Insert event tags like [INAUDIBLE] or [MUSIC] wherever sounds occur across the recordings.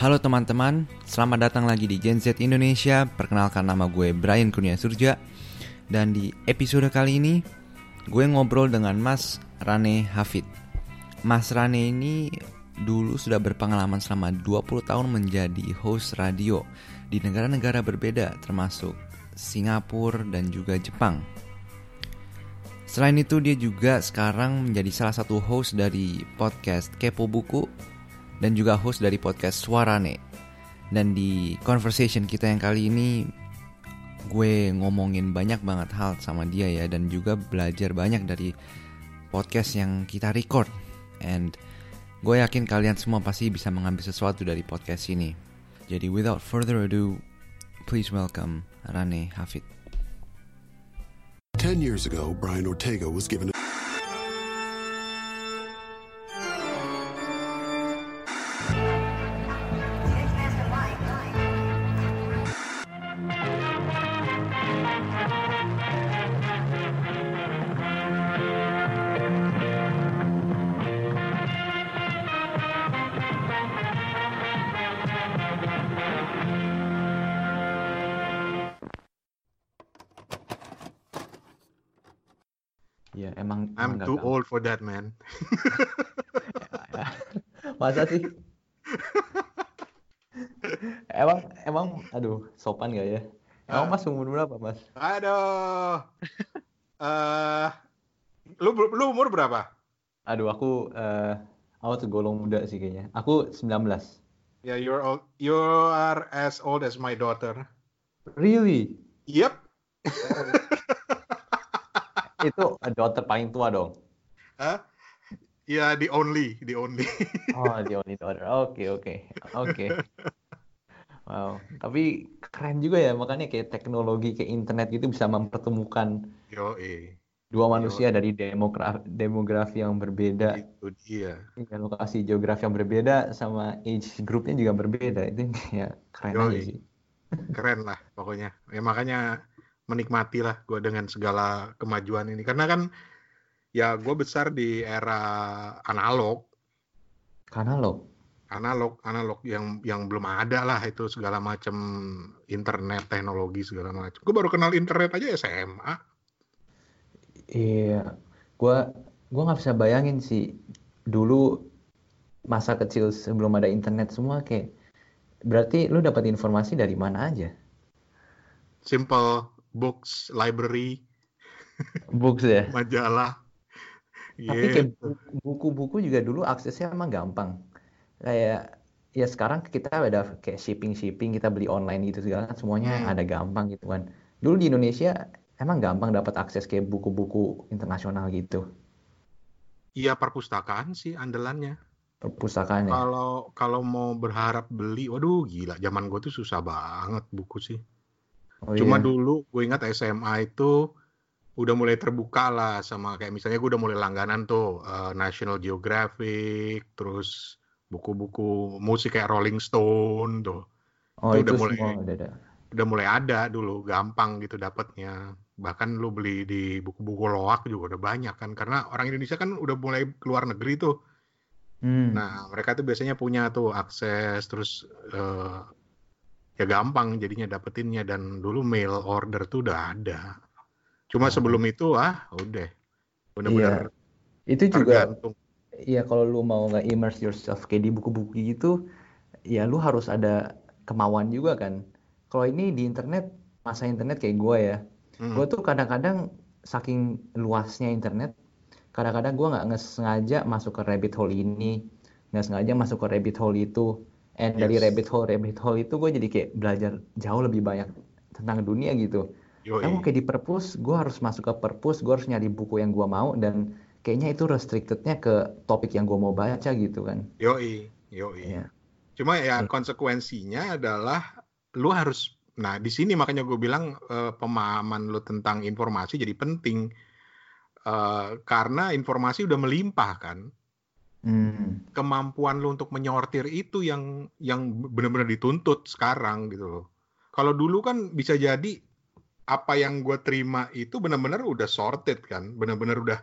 Halo teman-teman, selamat datang lagi di Gen Z Indonesia. Perkenalkan nama gue Brian Kurnia Surja. Dan di episode kali ini, gue ngobrol dengan Mas Rane Hafid. Mas Rane ini dulu sudah berpengalaman selama 20 tahun menjadi host radio di negara-negara berbeda termasuk Singapura dan juga Jepang. Selain itu dia juga sekarang menjadi salah satu host dari podcast Kepo Buku dan juga host dari podcast Suarane. Dan di conversation kita yang kali ini gue ngomongin banyak banget hal sama dia ya dan juga belajar banyak dari podcast yang kita record. And gue yakin kalian semua pasti bisa mengambil sesuatu dari podcast ini. Jadi without further ado, please welcome Rane Hafid. 10 years ago, Brian Ortega was given a for that, man. [LAUGHS] Masa sih? emang emang aduh sopan gak ya? Emang Ah. mas umur berapa mas? Aduh. Eh, lu lu umur berapa? Aduh aku eh aku tergolong muda sih kayaknya. Aku 19. Ya, you're old, you are as old as my daughter. Really? Yep. [LAUGHS] Itu daughter paling tua dong. Hah? Ya, the only, the only. [LAUGHS] Oh, the only daughter. Oke, oke. Oke. Wow, tapi keren juga ya makanya kayak teknologi kayak internet gitu bisa mempertemukan Yo, eh, dua Yo. manusia dari demogra- demografi yang berbeda. itu dia. Ya, lokasi geografi yang berbeda sama age groupnya juga berbeda itu [LAUGHS] ya keren Yoi. aja sih Keren lah pokoknya. Ya makanya menikmati lah gue dengan segala kemajuan ini. Karena kan ya gue besar di era analog. karena lo analog analog yang yang belum ada lah itu segala macam internet teknologi segala macam gue baru kenal internet aja SMA iya gua gua nggak bisa bayangin sih. Dulu masa kecil sebelum ada internet semua kayak berarti lu dapat informasi dari mana aja? Simple books library. Books ya? [LAUGHS] Majalah tapi Gitu. kayak bu- buku-buku juga dulu aksesnya emang gampang. Kayak ya sekarang kita ada kayak shipping shipping kita beli online gitu segala kan semuanya Hmm. ada gampang gitu kan. Dulu di Indonesia emang gampang dapat akses kayak buku-buku internasional gitu. Iya perpustakaan sih andalannya. Perpustakaan ya? Kalau kalau mau berharap beli waduh gila zaman gue tuh susah banget buku sih. Oh cuma iya. dulu gue ingat SMA itu udah mulai terbuka lah sama kayak misalnya gue udah mulai langganan tuh eh, National Geographic terus buku-buku musik kayak Rolling Stone tuh. Oh itu itu udah mulai- udah ada. udah mulai ada dulu gampang gitu dapatnya bahkan lu beli di buku-buku loak juga udah banyak kan karena orang Indonesia kan udah mulai keluar negeri tuh. Hmm. nah mereka tuh biasanya punya tuh akses terus eh, ya gampang jadinya dapetinnya dan dulu mail order tuh udah ada cuma sebelum itu ah udah bener-bener itu juga tergantung Iya kalau lu mau nggak immerse yourself kayak di buku-buku gitu, ya lu harus ada kemauan juga kan. Kalau ini di internet, masa internet kayak gue ya, Hmm. gue tuh kadang-kadang saking luasnya internet, kadang-kadang gue nggak sengaja masuk ke rabbit hole ini, nggak sengaja masuk ke rabbit hole itu, and dari Yes. rabbit hole rabbit hole itu gue jadi kayak belajar jauh lebih banyak tentang dunia gitu. Yoi. Emang kayak di perpus, gue harus masuk ke perpus, gue harus nyari buku yang gue mau dan kayaknya itu restrictednya ke topik yang gue mau baca gitu kan. Yoi, yoi. Iya. Cuma ya Iya. konsekuensinya adalah lu harus nah di sini makanya gue bilang eh, pemahaman lu tentang informasi jadi penting Eh, karena informasi udah melimpah kan Hmm. kemampuan lu untuk menyortir itu yang yang benar-benar dituntut sekarang gitu loh kalau dulu kan bisa jadi apa yang gue terima itu benar-benar udah sorted kan benar-benar udah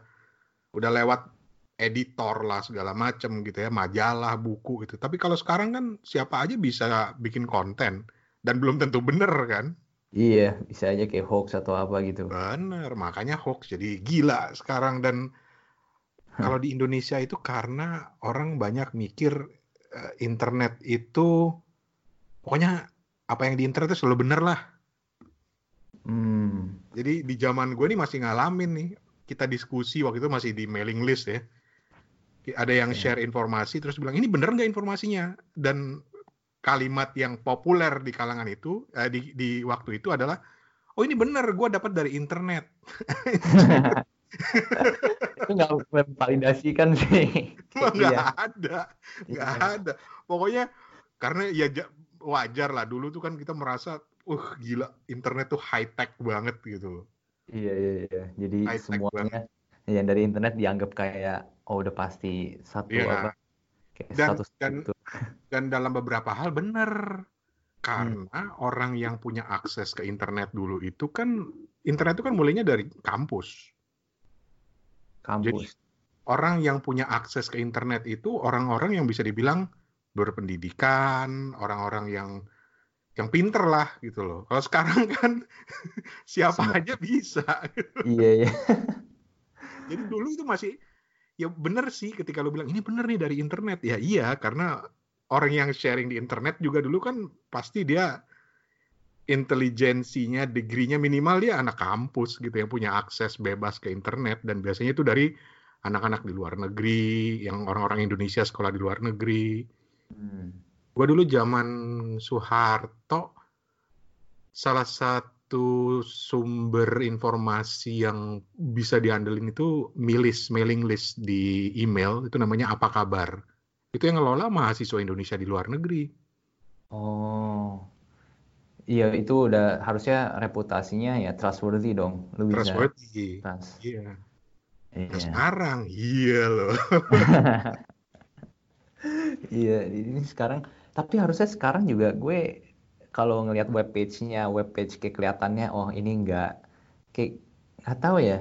udah lewat editor lah segala macam gitu ya, majalah, buku gitu. Tapi kalau sekarang kan siapa aja bisa bikin konten dan belum tentu bener kan? Iya, bisa aja kayak hoax atau apa gitu. Bener, makanya hoax jadi gila sekarang dan kalau di Indonesia itu karena orang banyak mikir uh, internet itu pokoknya apa yang di internet itu selalu bener lah. Hmm. Jadi di zaman gue nih masih ngalamin nih kita diskusi waktu itu masih di mailing list ya. Ada yang Yeah. share informasi terus bilang ini bener nggak informasinya dan kalimat yang populer di kalangan itu eh, di di waktu itu adalah oh ini bener gue dapat dari internet. [LAUGHS] Itu nggak memvalidasikan sih. Wah, [LAUGHS] nggak Iya. ada, nggak Iya. ada. Pokoknya karena ya ja- wajar lah dulu tuh kan kita merasa, uh gila internet tuh high tech banget gitu loh. Iya, iya, iya. Jadi High semuanya yang dari internet dianggap kayak oh udah pasti satu Iya. apa kayak Dan- status dan- itu. [LAUGHS] Dan dalam beberapa hal bener. Karena orang yang punya akses ke internet dulu itu kan internet itu kan mulainya dari kampus. kampus. Orang yang punya akses ke internet itu orang-orang yang bisa dibilang berpendidikan, orang-orang yang yang pinter lah gitu loh. Kalau sekarang [LAUGHS] kan siapa Semua. aja bisa. Iya, iya. [LAUGHS] Jadi dulu itu masih ya bener sih ketika lu bilang ini bener nih dari internet ya iya karena orang yang sharing di internet juga dulu kan pasti dia intelijensinya, degree-nya minimal dia anak kampus gitu yang punya akses bebas ke internet dan biasanya itu dari anak-anak di luar negeri, yang orang-orang Indonesia sekolah di luar negeri. Hmm. Gua dulu zaman Soeharto salah satu sumber informasi yang bisa diandelin itu milis mailing list di email itu namanya apa kabar. Itu yang ngelola mahasiswa Indonesia di luar negeri. Oh. Iya, itu udah harusnya reputasinya ya trustworthy dong. Lu bisa Trustworthy. trust. Iya. Nah, Iya. sekarang iya loh. [LAUGHS] Iya, ini sekarang tapi harusnya sekarang juga gue kalau ngelihat web page-nya, web page kayak kelihatannya oh ini enggak kayak nggak tahu ya.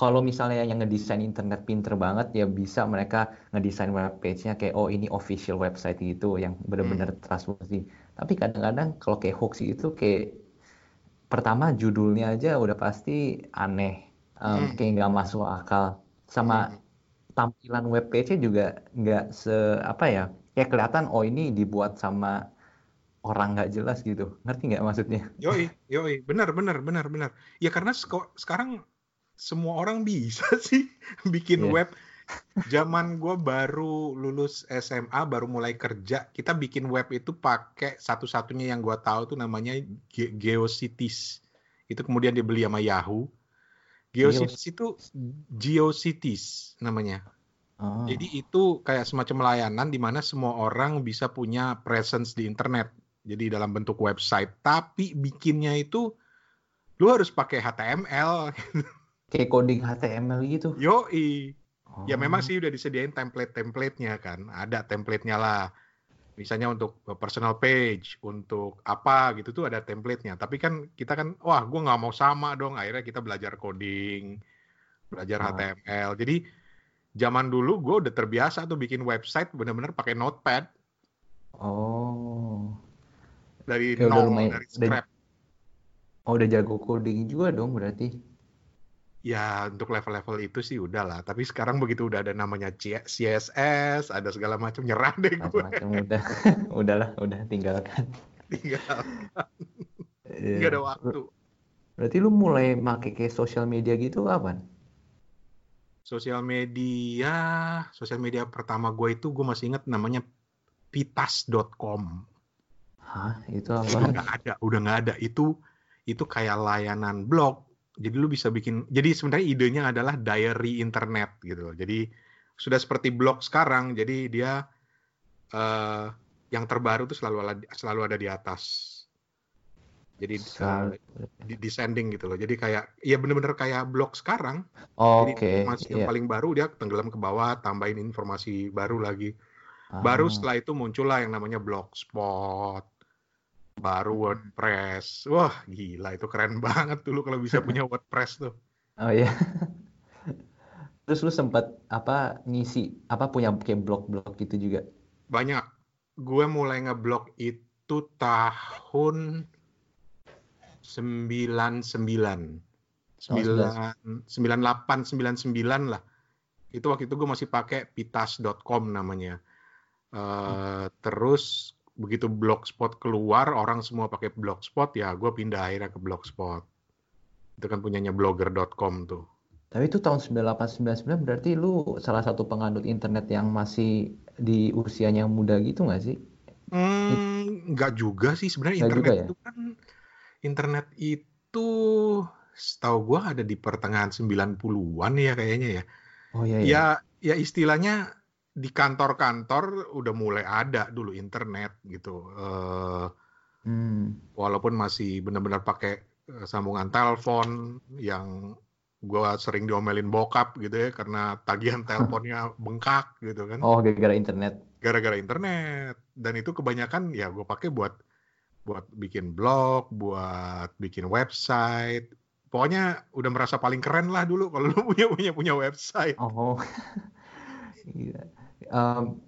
Kalau misalnya yang ngedesain internet pinter banget ya bisa mereka ngedesain web page-nya kayak oh ini official website gitu yang bener-bener trustworthy. Tapi kadang-kadang kalau kayak hoax itu kayak pertama judulnya aja udah pasti aneh, Em, Hmm. kayak nggak masuk akal. Sama Hmm. tampilan web page-nya juga nggak se apa ya kayak kelihatan oh ini dibuat sama orang nggak jelas gitu ngerti nggak maksudnya Yoi, [LAUGHS] yoi, benar, benar, benar, benar. Ya karena sekarang semua orang bisa [LAUGHS] sih bikin Iya. web. Zaman gue baru lulus SMA, baru mulai kerja, kita bikin web itu pakai satu-satunya yang gue tahu tuh namanya Ge- GeoCities. Itu kemudian dibeli sama Yahoo. GeoCities itu GeoCities namanya. Oh Jadi itu kayak semacam layanan di mana semua orang bisa punya presence di internet. Jadi dalam bentuk website, tapi bikinnya itu lu harus pakai HTML. [LAUGHS] kayak coding HTML gitu Yoi. Ya Oh. memang sih udah disediain template-templatenya kan. Ada templatenya lah. Misalnya untuk personal page, untuk apa gitu tuh ada templatenya. Tapi kan kita kan, wah gue nggak mau sama dong. Akhirnya kita belajar coding, belajar Ah. HTML. Jadi zaman dulu gue udah terbiasa tuh bikin website bener-bener pakai notepad oh dari Ya udah nol, lumayan- dari udah- scrap. oh udah jago coding juga dong berarti Ya untuk level-level itu sih udah lah. Tapi sekarang begitu udah ada namanya CSS, ada segala macam nyerah deh gue. macam-macam udah [LAUGHS] udahlah udah tinggalkan Tinggal Iya. nggak ada waktu. berarti lu mulai make kayak sosial media gitu kapan Sosial media, sosial media pertama gue itu gue masih ingat namanya pitas.com. hah itu Udah apa nggak ada, udah nggak ada. Itu itu kayak layanan blog. Jadi lu bisa bikin. Jadi sebenarnya idenya adalah diary internet gitu. loh. Jadi sudah seperti blog sekarang. Jadi dia eh, yang terbaru tuh selalu ada, selalu ada di atas. Jadi di descending gitu loh. Jadi kayak ya bener-bener kayak blog sekarang. oke Jadi informasi yang iya. paling baru dia tenggelam ke bawah, tambahin informasi baru lagi. Baru Ah. setelah itu muncullah yang namanya Blogspot, baru WordPress. Wah, gila itu keren [LAUGHS] banget dulu kalau bisa punya [LAUGHS] WordPress tuh. Oh iya. [LAUGHS] Terus lu sempat apa ngisi apa punya kayak blog-blog gitu juga? Banyak. Gue mulai ngeblog itu tahun 99. 9, 98, 99 lah. Itu waktu itu gue masih pakai pitas.com namanya. Uh, terus begitu blogspot keluar, orang semua pakai blogspot, ya gue pindah akhirnya ke blogspot. Itu kan punyanya blogger.com tuh. Tapi itu tahun 9899 berarti lu salah satu penganut internet yang masih di usianya muda gitu nggak sih? Hmm, nggak juga sih sebenarnya internet ya? itu kan internet itu setahu gua ada di pertengahan 90-an ya kayaknya ya. Oh iya, iya. Ya ya istilahnya di kantor-kantor udah mulai ada dulu internet gitu. Uh, hmm. Walaupun masih benar-benar pakai uh, sambungan telepon yang gue sering diomelin bokap gitu ya karena tagihan [LAUGHS] teleponnya bengkak gitu kan. Oh, gara-gara internet. Gara-gara internet. Dan itu kebanyakan ya gue pakai buat buat bikin blog, buat bikin website. Pokoknya udah merasa paling keren lah dulu kalau [LAUGHS] lu punya punya punya website. Oh. Iya. um,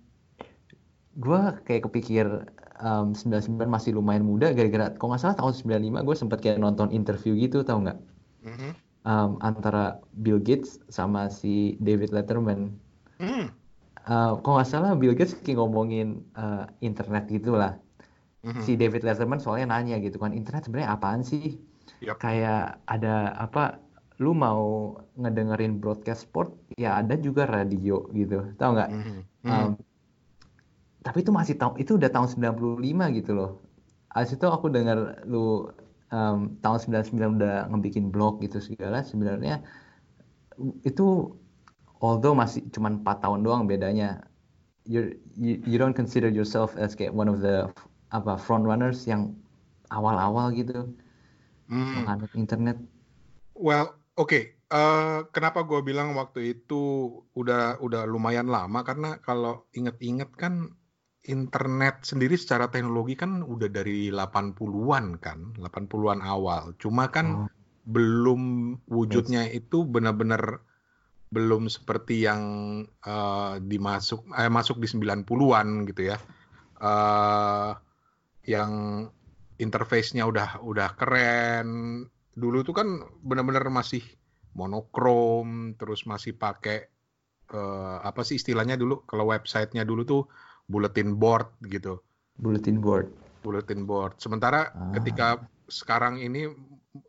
gue kayak kepikir um, 99 masih lumayan muda gara-gara kalau nggak salah tahun 95 gue sempat kayak nonton interview gitu tau nggak? Mm -hmm um, antara Bill Gates sama si David Letterman. Mm. Uh, kalau nggak salah Bill Gates kayak ngomongin uh, internet gitulah. Mm-hmm. Si David Letterman soalnya nanya gitu kan, internet sebenarnya apaan sih? Yep. Kayak ada apa? Lu mau ngedengerin broadcast sport, ya ada juga radio gitu, tau nggak? Mm-hmm. Um, tapi itu masih tahun itu udah tahun 95 gitu loh. Abis itu aku dengar lu um, tahun 99 udah ngebikin blog gitu segala sebenarnya itu although masih cuma 4 tahun doang bedanya you, you you don't consider yourself as kayak one of the apa front runners yang awal-awal gitu hmm. menganut internet well oke okay. uh, kenapa gue bilang waktu itu udah udah lumayan lama karena kalau inget-inget kan internet sendiri secara teknologi kan udah dari 80-an kan, 80-an awal. Cuma kan oh. belum wujudnya yes. itu benar-benar belum seperti yang uh, dimasuk eh, masuk di 90-an gitu ya. Uh, yang interface-nya udah udah keren. Dulu tuh kan benar-benar masih monokrom, terus masih pakai uh, apa sih istilahnya dulu kalau websitenya dulu tuh bulletin board gitu. Bulletin board. Bulletin board. Sementara ah. ketika sekarang ini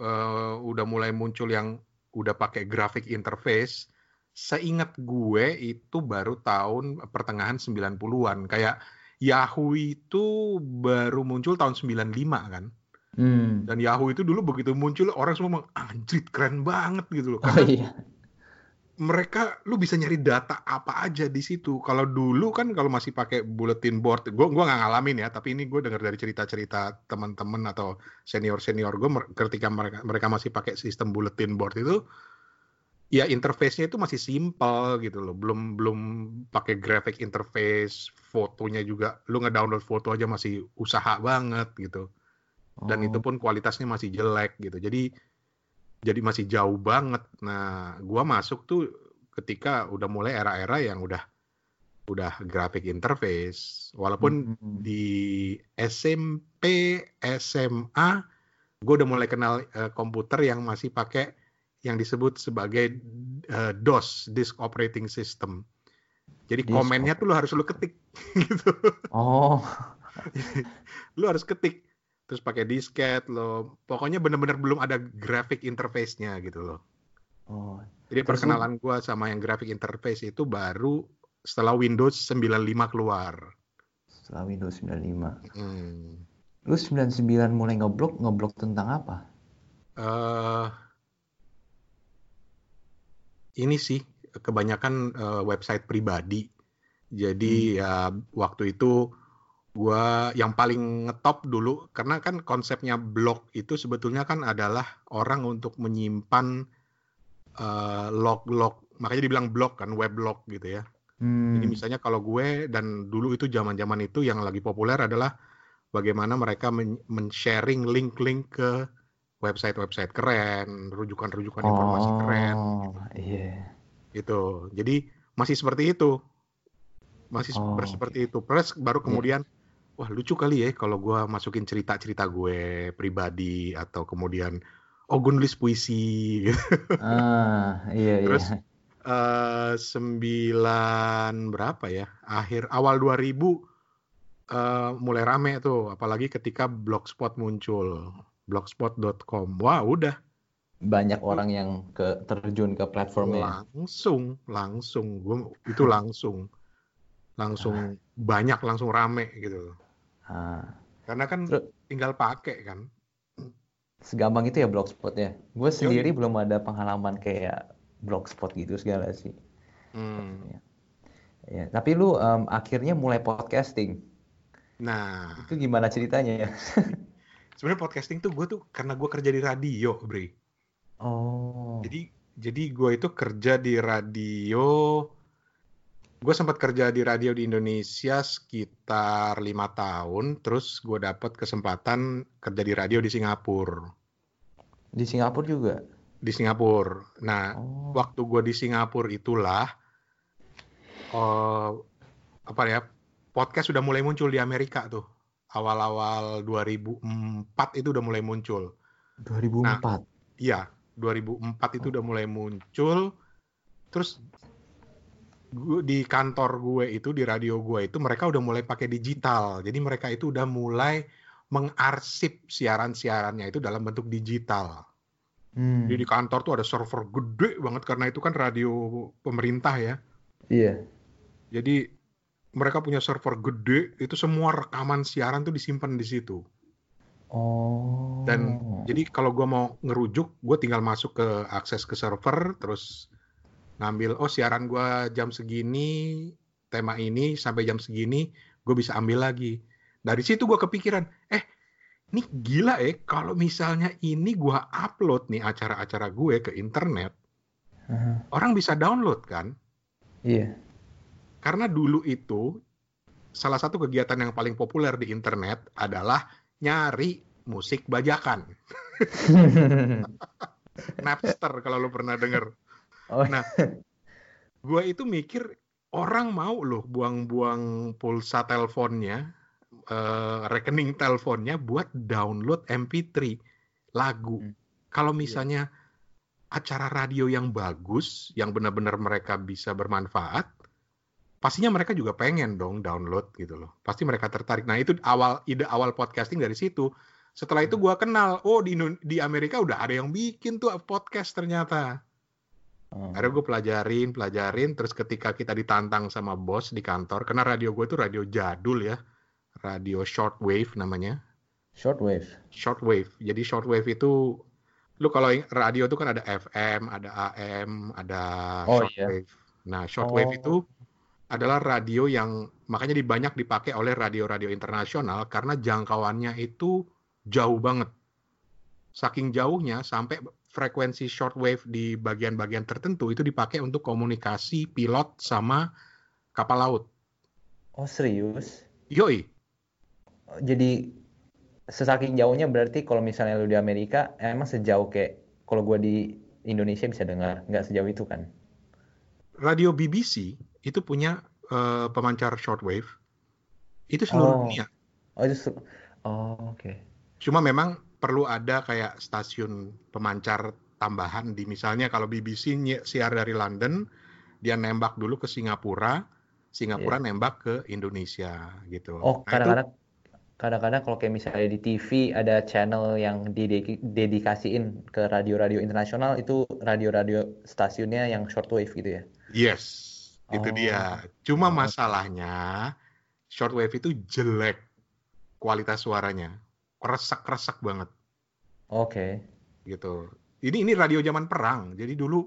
uh, udah mulai muncul yang udah pakai graphic interface, seingat gue itu baru tahun pertengahan 90-an. Kayak Yahoo itu baru muncul tahun 95 kan. Hmm. Dan Yahoo itu dulu begitu muncul orang semua anjrit keren banget gitu loh. Karena oh, iya mereka lu bisa nyari data apa aja di situ. Kalau dulu kan kalau masih pakai bulletin board, gue gua nggak ngalamin ya, tapi ini gue dengar dari cerita-cerita teman-teman atau senior-senior gue ketika mereka mereka masih pakai sistem bulletin board itu ya interface-nya itu masih simple gitu loh. Belum belum pakai graphic interface, fotonya juga lu nge-download foto aja masih usaha banget gitu. Dan oh. itu pun kualitasnya masih jelek gitu. Jadi jadi masih jauh banget. Nah, gua masuk tuh ketika udah mulai era-era yang udah udah graphic interface. Walaupun mm-hmm. di SMP, SMA, gue udah mulai kenal uh, komputer yang masih pakai yang disebut sebagai uh, DOS, Disk Operating System. Jadi Disk komennya tuh lo harus lo ketik [LAUGHS] gitu. Oh. lo harus ketik terus pakai disket lo pokoknya bener-bener belum ada graphic interface-nya gitu loh oh jadi perkenalan gue sama yang graphic interface itu baru setelah Windows 95 keluar setelah Windows 95 hmm. lu 99 mulai ngeblok ngeblok tentang apa uh, ini sih kebanyakan uh, website pribadi jadi hmm. ya waktu itu gua yang paling ngetop dulu karena kan konsepnya blog itu sebetulnya kan adalah orang untuk menyimpan uh, log-log makanya dibilang blog kan weblog gitu ya hmm. jadi misalnya kalau gue dan dulu itu zaman-zaman itu yang lagi populer adalah bagaimana mereka men-sharing link-link ke website-website keren rujukan-rujukan informasi keren oh iya gitu. Jadi masih seperti itu, masih Oh, seperti itu. Plus baru Iya. kemudian, wah lucu kali ya kalau gua masukin cerita-cerita gue pribadi atau kemudian, oh gue nulis puisi. [LAUGHS] gitu. Ah, iya iya. Terus eh sembilan berapa ya? Akhir awal 2000 eh, mulai rame tuh, apalagi ketika Blogspot muncul, blogspot.com. Wah, udah Banyak orang yang ke terjun ke platformnya. langsung, langsung, gue itu langsung, langsung banyak, langsung rame gitu. Ah, Karena kan terus tinggal pakai kan. segampang itu ya Blogspot ya. Gue Yoi. sendiri belum ada pengalaman kayak Blogspot gitu segala sih. Hmm. Ya, ya. Tapi lu em, akhirnya mulai podcasting. Nah, Itu gimana ceritanya ya? [LAUGHS] sebenarnya podcasting tuh gue tuh karena gue kerja di radio, Bre. Oh, Jadi jadi gue itu kerja di radio. Gue sempat kerja di radio di Indonesia sekitar lima tahun. Terus gue dapat kesempatan kerja di radio di Singapura. di Singapura juga. Di Singapura. Nah, Oh, waktu gue di Singapura itulah, eh, apa ya, podcast sudah mulai muncul di Amerika tuh. Awal-awal 2004 itu udah mulai muncul. 2004. Iya, 2004 itu udah mulai muncul. Terus di kantor gue itu, di radio gue itu, mereka udah mulai pakai digital. Jadi mereka itu udah mulai mengarsip siaran-siarannya itu dalam bentuk digital. Hmm, Jadi di kantor tuh ada server gede banget karena itu kan radio pemerintah ya. iya. Jadi mereka punya server gede, itu semua rekaman siaran tuh disimpan di situ. Oh, Dan jadi kalau gue mau ngerujuk, gue tinggal masuk ke akses ke server, terus ngambil, oh siaran gue jam segini, tema ini sampai jam segini, gue bisa ambil lagi. Dari situ gue kepikiran, eh ini gila ya, kalau misalnya ini gue upload nih acara-acara gue ke internet, Aha, orang bisa download kan? iya. Karena dulu itu salah satu kegiatan yang paling populer di internet adalah nyari musik bajakan. [LAUGHS] Napster kalau lu pernah denger. Oh, Nah, gua itu mikir orang mau loh buang-buang pulsa teleponnya, eh, rekening teleponnya buat download MP3 lagu. Hmm. Kalau misalnya acara radio yang bagus, yang benar-benar mereka bisa bermanfaat, pastinya mereka juga pengen dong download gitu loh. Pasti mereka tertarik. Nah itu awal ide awal podcasting dari situ. Setelah itu gua kenal, oh di di Amerika udah ada yang bikin tuh podcast ternyata. oh, Akhirnya gue pelajarin, pelajarin. Terus ketika kita ditantang sama bos di kantor, karena radio gue itu radio jadul ya, radio shortwave namanya, shortwave. shortwave. Jadi shortwave itu, lu kalau radio itu kan ada FM, ada AM, ada Oh, shortwave. Nah shortwave Oh. itu adalah radio yang makanya banyak dipakai oleh radio-radio internasional karena jangkauannya itu jauh banget. Saking jauhnya sampai frekuensi shortwave di bagian-bagian tertentu itu dipakai untuk komunikasi pilot sama kapal laut. Oh, serius? Yoi, Jadi sesaking jauhnya berarti kalau misalnya lu di Amerika emang sejauh kayak kalau gua di Indonesia bisa dengar, nggak sejauh itu kan? radio BBC itu punya eh, pemancar shortwave. Itu seluruh Oh. dunia. Oh itu, oh oke. Cuma memang perlu ada kayak stasiun pemancar tambahan di misalnya kalau BBC siar dari London, dia nembak dulu ke Singapura, Singapura nembak ke Indonesia gitu. Oh Nah, itu kadang-kadang kadang-kadang kalau kayak misalnya di TV ada channel yang didedikasiin ke radio-radio internasional itu radio-radio stasiunnya yang shortwave gitu ya? yes, itu Oh. dia. Cuma masalahnya shortwave itu jelek kualitas suaranya, kresek-kresek banget Oke. gitu. Ini ini radio zaman perang. Jadi dulu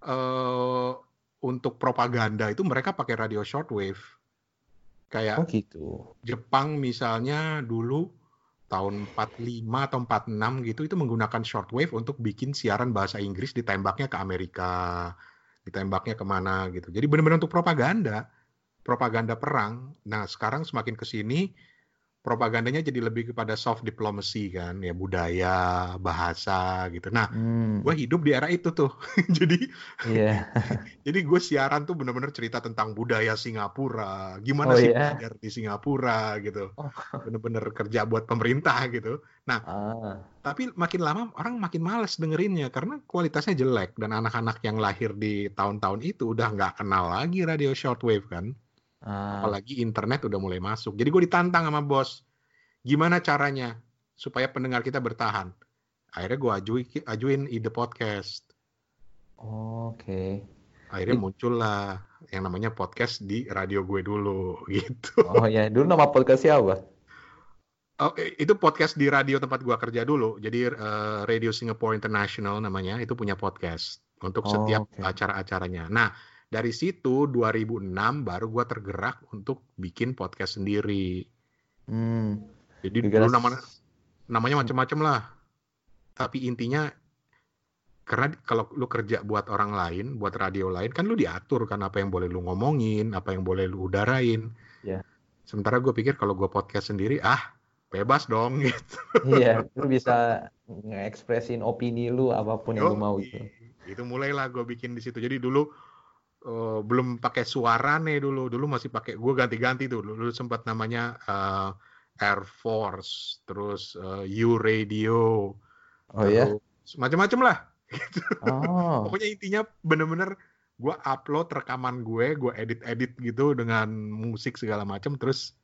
eh untuk propaganda itu mereka pakai radio shortwave. Kayak Oh gitu. Jepang misalnya dulu tahun 45 atau 46 gitu itu menggunakan shortwave untuk bikin siaran bahasa Inggris ditembaknya ke Amerika, ditembaknya ke mana gitu. Jadi benar-benar untuk propaganda, propaganda perang. Nah sekarang semakin ke sini propagandanya jadi lebih kepada soft diplomacy kan, ya budaya, bahasa gitu. Nah, Hmm, gue hidup di era itu tuh. [LAUGHS] jadi iya. [LAUGHS] jadi gue siaran tuh bener-bener cerita tentang budaya Singapura, gimana Oh, sih iya? belajar di Singapura gitu. Oh. [LAUGHS] Bener-bener kerja buat pemerintah gitu. Ah, Tapi makin lama orang makin males dengerinnya karena kualitasnya jelek dan anak-anak yang lahir di tahun-tahun itu udah nggak kenal lagi radio shortwave kan. Ah. Apalagi internet udah mulai masuk. Jadi gue ditantang sama bos. Gimana caranya supaya pendengar kita bertahan? Akhirnya gue ajuin, ajuin ide podcast. Oke. Akhirnya muncullah yang namanya podcast di radio gue dulu [LAUGHS] gitu. Oh ya, dulu nama podcastnya apa? Oh, itu podcast di radio tempat gua kerja dulu. Jadi eh, Radio Singapore International namanya itu punya podcast untuk Oh, setiap oke. acara-acaranya. Nah, dari situ 2006 baru gua tergerak untuk bikin podcast sendiri. Hmm. Jadi Gara-gara dulu nama, namanya macam-macam lah. Tapi intinya karena kalau lu kerja buat orang lain, buat radio lain, kan lu diatur kan apa yang boleh lu ngomongin, apa yang boleh lu udarain. Ya. Sementara gue pikir kalau gue podcast sendiri, ah bebas dong [LAUGHS] gitu. Iya, lu bisa nge-ekspresin opini lu apa pun yang lu mau gitu. Itu mulailah gue bikin di situ. Jadi dulu eh, belum pakai suara nih dulu. Dulu masih pakai gue ganti-ganti tuh. Dulu sempat namanya eh, Air Force, terus eh, U Radio, Oh ya? macam-macam lah. [LAUGHS] Oh. Pokoknya intinya bener-bener gue upload rekaman gue, gue edit-edit gitu dengan musik segala macam, terus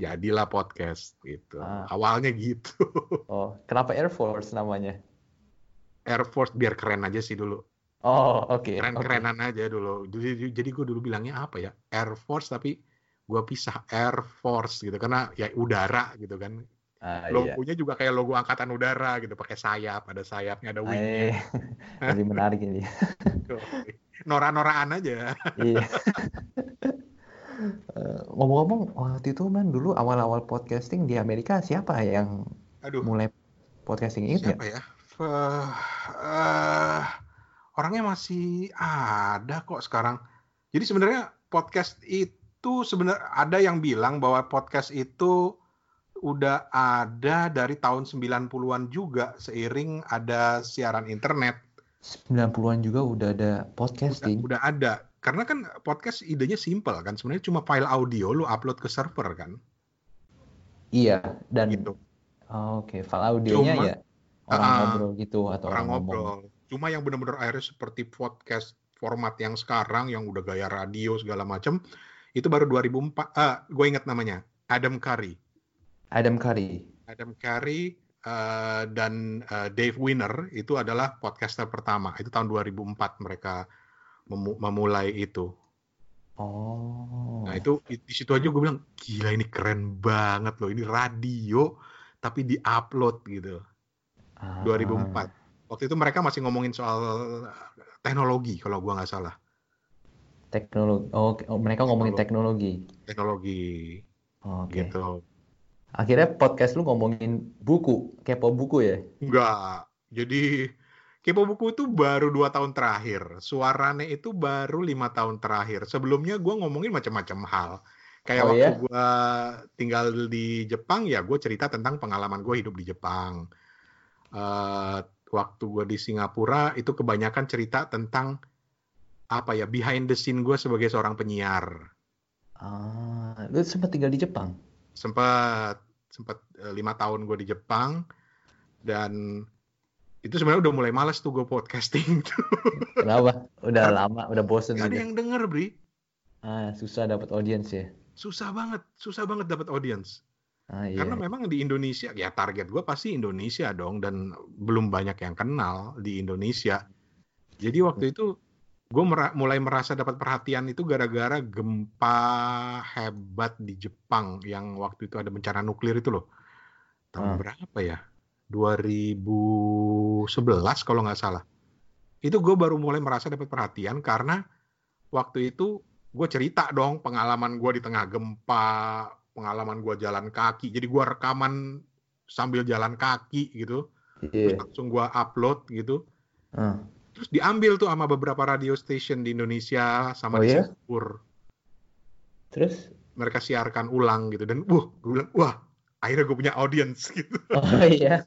jadilah podcast gitu. Ah. Awalnya gitu. Oh, kenapa Air Force namanya? Air Force biar keren aja sih dulu. Oh, oke. oke. Keren-kerenan aja dulu. Jadi, jadi gue dulu bilangnya apa ya? Air Force tapi gue pisah Air Force gitu karena ya udara gitu kan. Ah, iya. Logonya juga kayak logo angkatan udara gitu, pakai sayap, ada sayapnya, ada Eh, wingnya. lebih menarik ini. Nora-noraan aja. Iya. [LAUGHS] Eh, Ngomong-ngomong, waktu itu man dulu awal-awal podcasting di Amerika siapa yang Aduh, mulai podcasting itu ya? siapa ya? Eh, eh, orangnya masih ada kok sekarang. Jadi sebenarnya podcast itu sebenarnya ada yang bilang bahwa podcast itu udah ada dari tahun 90-an juga seiring ada siaran internet. 90-an juga udah ada Udah, podcasting. udah ada. Karena kan podcast idenya simple kan. Sebenarnya cuma file audio lu upload ke server kan. Iya, dan Gitu. oh, oke, file audionya Cuma, ya orang ah, ngobrol gitu atau orang orang ngomong. Cuma yang benar-benar akhirnya seperti podcast format yang sekarang yang udah gaya radio segala macam itu baru 2004. Ah, gue ingat namanya. Adam Curry. Adam Curry. Adam Curry eh, dan eh, Dave Winner itu adalah podcaster pertama. Itu tahun 2004 mereka memu- memulai itu. Oh. Nah, itu di di situ aja gue bilang, gila ini keren banget loh. Ini radio tapi di-upload gitu. Ah, 2004. Waktu itu mereka masih ngomongin soal teknologi kalau gua nggak salah. teknologi. Oh. Oh, mereka ngomongin teknologi. Teknologi Oke. gitu. Akhirnya podcast lu ngomongin buku, kepo buku ya? Enggak. Jadi Kepo Buku itu baru dua tahun terakhir. Suarane itu baru lima tahun terakhir. Sebelumnya gua ngomongin macam-macam hal. Kayak Oh, waktu ya? gua tinggal di Jepang ya gue cerita tentang pengalaman gue hidup di Jepang. Eh, waktu gue di Singapura itu kebanyakan cerita tentang apa ya behind the scene gue sebagai seorang penyiar. Ah, lu sempat tinggal di Jepang? sempat sempat eh, lima tahun gue di Jepang dan itu sebenarnya udah mulai males tuh gue podcasting [LAUGHS] tuh Kenapa? Udah lama, udah bosen gak ada juga. yang denger Bri Ah, susah dapat audiens ya. susah banget susah banget dapat audiens Ah, iya. karena memang di Indonesia ya target gue pasti Indonesia dong dan belum banyak yang kenal di Indonesia. Jadi waktu itu gue mulai merasa dapat perhatian itu gara-gara gempa hebat di Jepang yang waktu itu ada bencana nuklir itu loh. Tahun Ah. berapa ya? 2011 kalau nggak salah. Itu gue baru mulai merasa dapat perhatian karena waktu itu gue cerita dong pengalaman gue di tengah gempa pengalaman gue jalan kaki jadi gue rekaman sambil jalan kaki gitu terus Iya. langsung gue upload gitu Ah. terus diambil tuh sama beberapa radio station di Indonesia sama Oh, di? Singapura Terus? mereka siarkan ulang gitu dan wah gue bilang wah akhirnya gue punya audience [LAUGHS] gitu. Oh iya.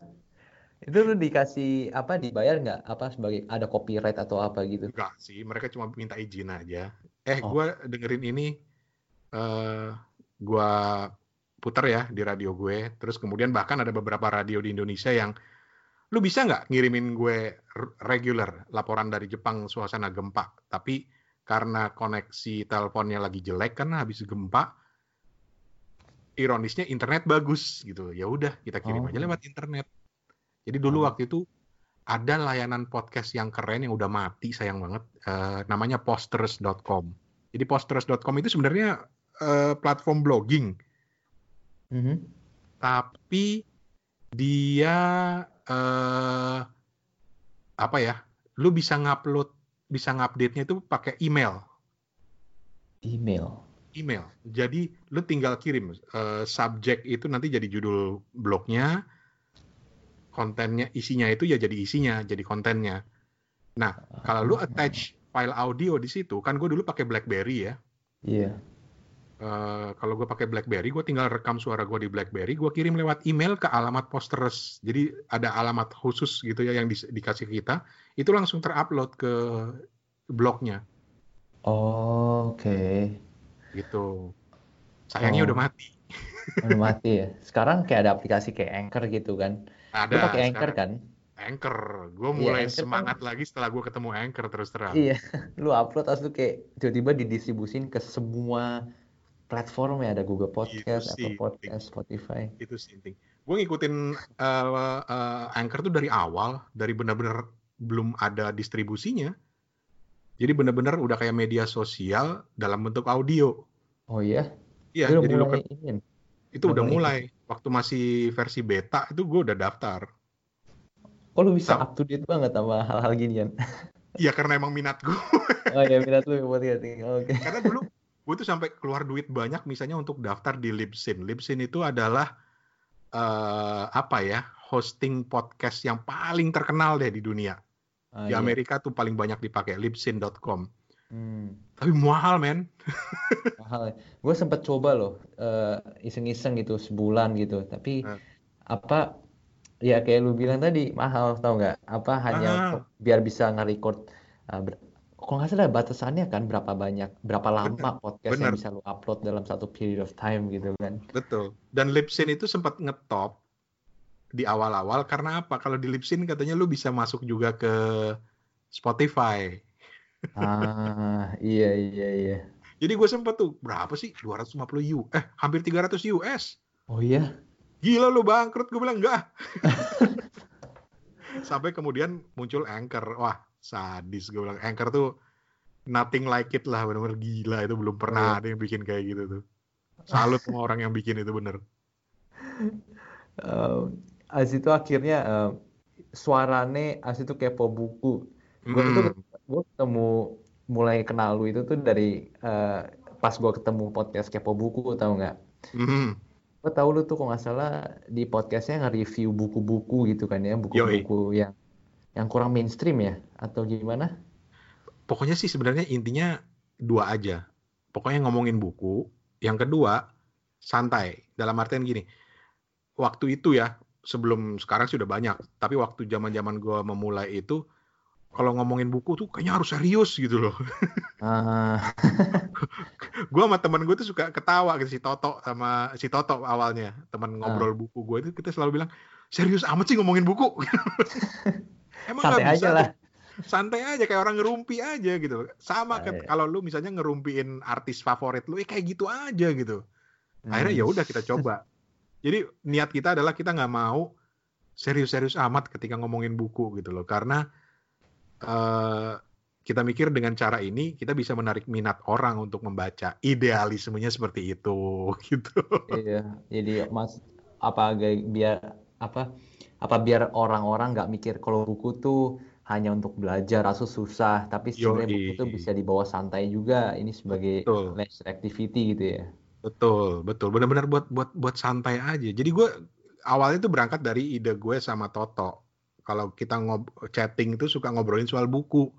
Itu lu dikasih apa dibayar nggak? Apa sebagai ada copyright atau apa gitu? Enggak sih, mereka cuma minta izin aja. Eh, Oh. gue dengerin ini, eh gue puter ya di radio gue. Terus kemudian bahkan ada beberapa radio di Indonesia yang, lu bisa nggak ngirimin gue regular laporan dari Jepang suasana gempa? Tapi karena koneksi teleponnya lagi jelek kan habis gempa, ironisnya internet bagus gitu. Ya udah kita kirim Oh. aja lewat internet. Jadi dulu Oh. waktu itu ada layanan podcast yang keren yang udah mati sayang banget eh, namanya posters.com. Jadi posters.com itu sebenarnya eh, platform blogging, Mhm. tapi dia eh, apa ya? Lu bisa ngupload, bisa ngupdate-nya itu pakai email. Email. Email. Jadi lu tinggal kirim eh, subjek itu nanti jadi judul blognya, kontennya isinya itu ya jadi isinya, jadi kontennya. Nah, kalau lu attach file audio di situ, kan gue dulu pakai BlackBerry ya. Iya. Eh, kalau gue pakai BlackBerry, gue tinggal rekam suara gue di BlackBerry, gue kirim lewat email ke alamat posters. Jadi ada alamat khusus gitu ya yang di- dikasih kita, itu langsung terupload ke blognya Oh, oke. gitu. Sayangnya Oh. udah mati. [LAUGHS] Udah mati ya. Sekarang kayak ada aplikasi kayak Anchor gitu kan. Ada. Lu pakai Anchor sekarang. kan? Anchor. Gue Iya, mulai Anchor kan- semangat lagi setelah gue ketemu Anchor terus terang. Iya. [LAUGHS] Lu upload terus lu kayak tiba-tiba didistribusin ke semua platform ya ada Google Podcast, sih, Apple Podcast, Spotify. Itu sih intinya. Gue ngikutin eh, eh, Anchor tuh dari awal, dari benar-benar belum ada distribusinya. Jadi benar-benar udah kayak media sosial dalam bentuk audio. Oh iya? Iya, jadi mulai ke- ini. itu udah udah mulai. Waktu masih versi beta itu gue udah daftar. Kok lu bisa up to date banget sama hal-hal ginian? Iya karena emang minat gue. [LAUGHS] Oh iya, minat lu podcasting. Oke. karena dulu gue tuh sampai keluar duit banyak misalnya untuk daftar di Libsyn. Libsyn itu adalah eh, apa ya hosting podcast yang paling terkenal deh di dunia. Ah, Di iya. Amerika tuh paling banyak dipakai libsyn.com. Hmm, Tapi mahal men. [LAUGHS] mahal. Gue sempet coba loh, eh, iseng-iseng gitu sebulan gitu. Tapi Eh. apa? Ya kayak lu bilang tadi mahal, tau nggak? Apa hanya Ah. biar bisa nge-record. ber- kalau nggak salah batasannya kan berapa banyak, berapa lama podcast yang bener. bisa lu upload dalam satu period of time gitu kan? Betul. Dan Libsyn itu sempat ngetop di awal-awal karena apa? Kalau di Libsyn katanya lu bisa masuk juga ke Spotify. Ah, iya iya iya. Jadi gue sempet tuh berapa sih? 250 U. Eh, hampir 300 US. Oh iya. Gila lu bangkrut, gue bilang enggak. [LAUGHS] Sampai kemudian muncul Anchor. Wah, sadis gue bilang. Anchor tuh nothing like it lah, bener-bener gila. Itu belum Oh, pernah iya. ada yang bikin kayak gitu tuh. Salut sama orang yang bikin itu bener. Eh, As itu akhirnya eh, suarane As itu kepo buku. Gue itu Hmm, gue ketemu mulai kenal lu itu tuh dari eh, pas gue ketemu podcast kepo buku tau nggak? hmm. Gue tahu lu tuh kok nggak salah di podcastnya nge-review buku-buku gitu kan ya, buku-buku yang yang kurang mainstream ya atau gimana? Pokoknya sih sebenarnya intinya dua aja. Pokoknya ngomongin buku. Yang kedua, santai. Dalam artian gini, waktu itu ya, sebelum sekarang sudah banyak. Tapi waktu zaman-zaman gue memulai itu, kalau ngomongin buku tuh kayaknya harus serius gitu loh. Ah, [LAUGHS] gue sama temen gue tuh suka ketawa gitu si Toto sama si Toto awalnya teman ngobrol buku gue itu kita selalu bilang serius amat sih ngomongin buku [LAUGHS] emang santai nggak aja bisa lah. Santai aja kayak orang ngerumpi aja gitu. Sama iya. kalau lu misalnya ngerumpiin artis favorit lu eh kayak gitu aja gitu. Akhirnya ya Hmm. udah kita coba. [LAUGHS] Jadi niat kita adalah kita nggak mau serius-serius amat ketika ngomongin buku gitu loh. Karena eh, kita mikir dengan cara ini kita bisa menarik minat orang untuk membaca idealismenya seperti itu [LAUGHS] gitu. Iya, jadi mas apa biar apa apa biar orang-orang nggak mikir kalau buku tuh hanya untuk belajar atau susah, tapi sebenarnya buku Yoi. tuh bisa dibawa santai juga. Ini sebagai betul. leisure activity gitu ya. betul betul. Benar-benar buat buat buat santai aja. Jadi gue awalnya tuh berangkat dari ide gue sama Toto. Kalau kita ngob chatting itu suka ngobrolin soal buku.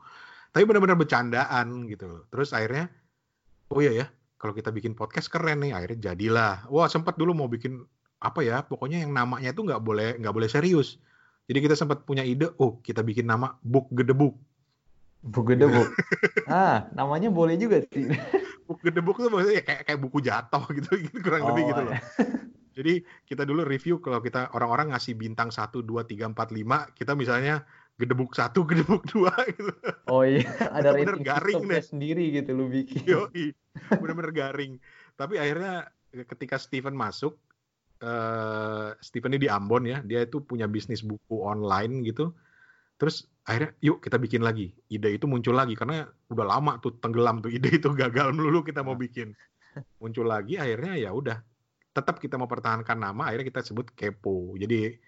Tapi benar-benar bercandaan gitu terus akhirnya oh iya ya kalau kita bikin podcast keren nih. Akhirnya jadilah. Wah sempat dulu mau bikin apa ya pokoknya yang namanya itu nggak boleh nggak boleh serius jadi kita sempat punya ide oh kita bikin nama book gedebuk Buku debuk. [LAUGHS] ah, namanya boleh juga sih. [LAUGHS] book gedebuk tuh maksudnya kayak kayak buku jatuh gitu, [LAUGHS] gitu kurang lebih Oh, gitu loh iya. jadi kita dulu review kalau kita orang-orang ngasih bintang 1, 2, 3, 4, 5 kita misalnya gedebuk satu gedebuk dua gitu Oh iya, ada Bener-bener rating garing deh. sendiri gitu lu bikin. Yoi, bener-bener garing. Tapi akhirnya ketika Steven masuk, eh Steven ini di Ambon ya, dia itu punya bisnis buku online gitu. Terus akhirnya yuk kita bikin lagi. Ide itu muncul lagi karena udah lama tuh tenggelam tuh ide itu [LAUGHS] gagal melulu kita mau bikin. Muncul lagi akhirnya ya udah tetap kita mau pertahankan nama akhirnya kita sebut kepo. Jadi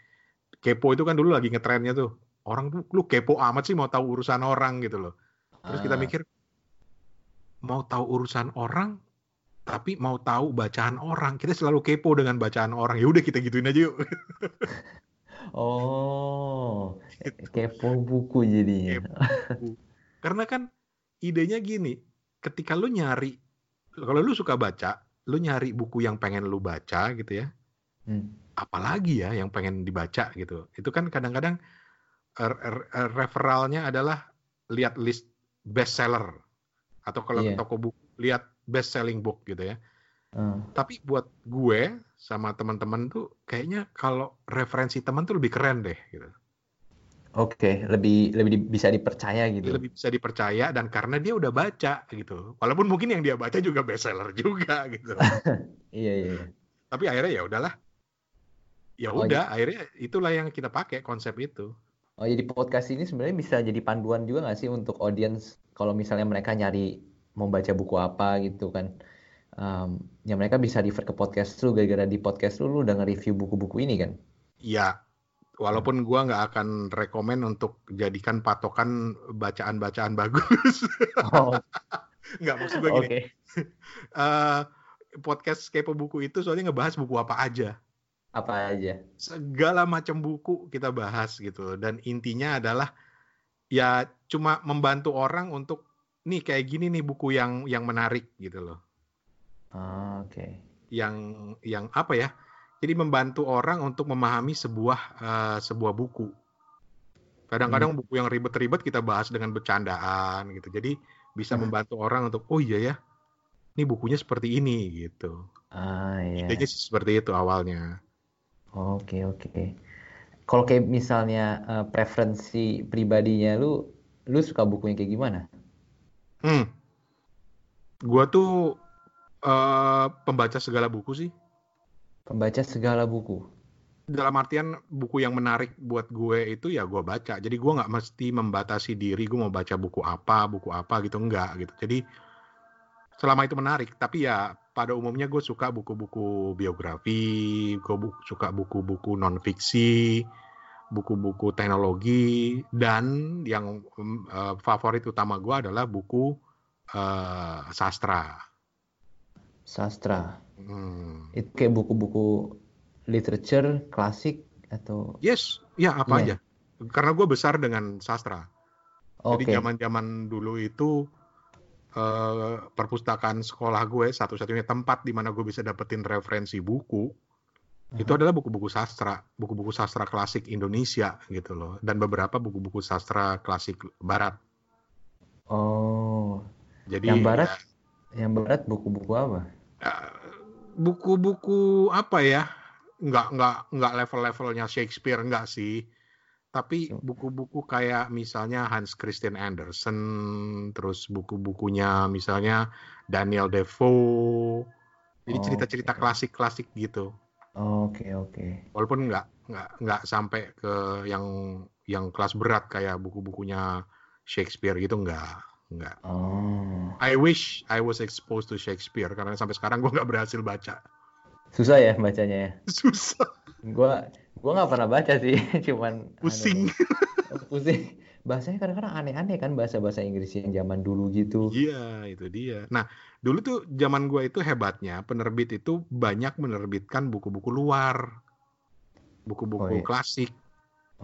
kepo itu kan dulu lagi ngetrennya tuh. Orang tuh lu kepo amat sih mau tahu urusan orang gitu loh. Terus kita Ah. mikir mau tahu urusan orang tapi mau tahu bacaan orang. Kita selalu kepo dengan bacaan orang. Ya udah kita gituin aja yuk. [LAUGHS] Oh, Gitu. kepo buku jadinya. Karena kan idenya gini, ketika lu nyari kalau lu suka baca, lu nyari buku yang pengen lu baca gitu ya. Hmm. Apalagi ya yang pengen dibaca gitu. Itu kan kadang-kadang er- er- er- referralnya adalah lihat list bestseller atau kalau ke Iya. toko buku lihat best selling book gitu ya. Ah. Tapi buat gue sama teman-teman tuh kayaknya kalau referensi teman tuh lebih keren deh gitu. Oke, lebih lebih di- bisa dipercaya gitu. Lebih bisa dipercaya dan karena dia udah baca gitu. Walaupun mungkin yang dia baca juga bestseller juga [LAUGHS] gitu. [LAUGHS] Iya, iya. iya. Tapi akhirnya ya udahlah. Ya Oh, udah, akhirnya itulah yang kita pakai konsep itu. Oh, jadi podcast ini sebenarnya bisa jadi panduan juga nggak sih untuk audience kalau misalnya mereka nyari mau baca buku apa gitu kan. Em, ya mereka bisa refer ke podcast lu gara-gara di podcast lu lu udah nge-review buku-buku ini kan. Ya, walaupun gua nggak akan rekomen untuk jadikan patokan bacaan-bacaan bagus. [LAUGHS] Oh, [LAUGHS] Nggak, maksud gue gini. [LAUGHS] eh, podcast Kepo Buku itu soalnya ngebahas buku apa aja. Apa aja? segala macam buku kita bahas gitu dan intinya adalah ya cuma membantu orang untuk nih kayak gini nih buku yang yang menarik gitu loh Ah, oke. yang yang apa ya jadi membantu orang untuk memahami sebuah eh, sebuah buku kadang-kadang buku yang ribet-ribet kita bahas dengan bercandaan gitu jadi bisa Hmm. membantu orang untuk oh iya ya ini bukunya seperti ini gitu Ah, iya. sih seperti itu awalnya Oke, oke. Kalau kayak misalnya eh, preferensi pribadinya lu, lu suka buku yang kayak gimana? Hmm. Gua tuh eh, pembaca segala buku sih. Pembaca segala buku. Dalam artian buku yang menarik buat gue itu ya gue baca. Jadi gua nggak mesti membatasi diri gue mau baca buku apa, buku apa gitu enggak gitu. Jadi selama itu menarik. Tapi ya pada umumnya gue suka buku-buku biografi, gue bu- suka buku-buku non fiksi, buku-buku teknologi, dan yang eh, favorit utama gue adalah buku eh, sastra. Sastra. Hmm. Itu kayak buku-buku literature, klasik, atau... Yes, ya apa Iya. aja. Karena gue besar dengan sastra. Oke. Jadi zaman-zaman dulu itu eh, perpustakaan sekolah gue satu-satunya tempat di mana gue bisa dapetin referensi buku itu adalah buku-buku sastra, buku-buku sastra klasik Indonesia gitu loh, dan beberapa buku-buku sastra klasik Barat. Oh, Jadi yang barat, ya, yang barat buku-buku apa? eh, buku-buku apa ya? Nggak nggak nggak level-levelnya Shakespeare nggak sih. Tapi buku-buku kayak misalnya Hans Christian Andersen, terus buku-bukunya misalnya Daniel Defoe. Jadi Oh, cerita-cerita oke. klasik-klasik gitu. Oke, oke. Walaupun nggak nggak nggak sampai ke yang yang kelas berat kayak buku-bukunya Shakespeare gitu nggak nggak. Oh, I wish I was exposed to Shakespeare karena sampai sekarang gue nggak berhasil baca. susah ya bacanya ya. [LAUGHS] Susah, Gua, gua nggak pernah baca sih, [LAUGHS] cuman pusing. doang. pusing. Bahasanya kadang-kadang aneh-aneh kan bahasa-bahasa Inggris yang zaman dulu gitu. Iya, itu dia. Nah, dulu tuh zaman gue itu hebatnya penerbit itu banyak menerbitkan buku-buku luar, buku-buku Oh, iya. klasik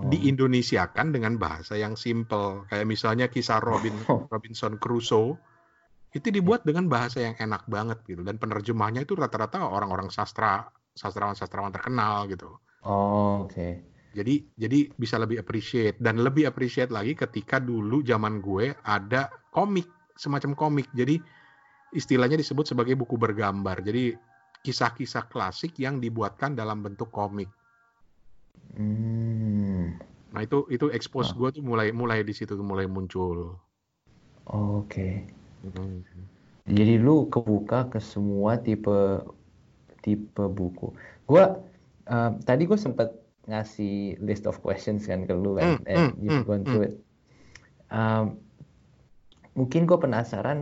Oh. di Indonesia kan dengan bahasa yang simple. Kayak misalnya kisah Robin [LAUGHS] Oh. Robinson Crusoe itu dibuat dengan bahasa yang enak banget gitu dan penerjemahnya itu rata-rata orang-orang sastra sastrawan-sastrawan terkenal gitu. Oh, oke. Jadi jadi bisa lebih appreciate dan lebih appreciate lagi ketika dulu zaman gue ada komik semacam komik. Jadi istilahnya disebut sebagai buku bergambar. Jadi kisah-kisah klasik yang dibuatkan dalam bentuk komik. Hmm. Nah itu itu expose Ah. gue tuh mulai mulai di situ mulai muncul. Oke. Jadi lu kebuka ke semua tipe tipe buku. Gua eh, tadi gue sempet ngasih list of questions kan ke lu kan, Hmm, and hmm, you've hmm, gone through it. Um, mungkin gue penasaran,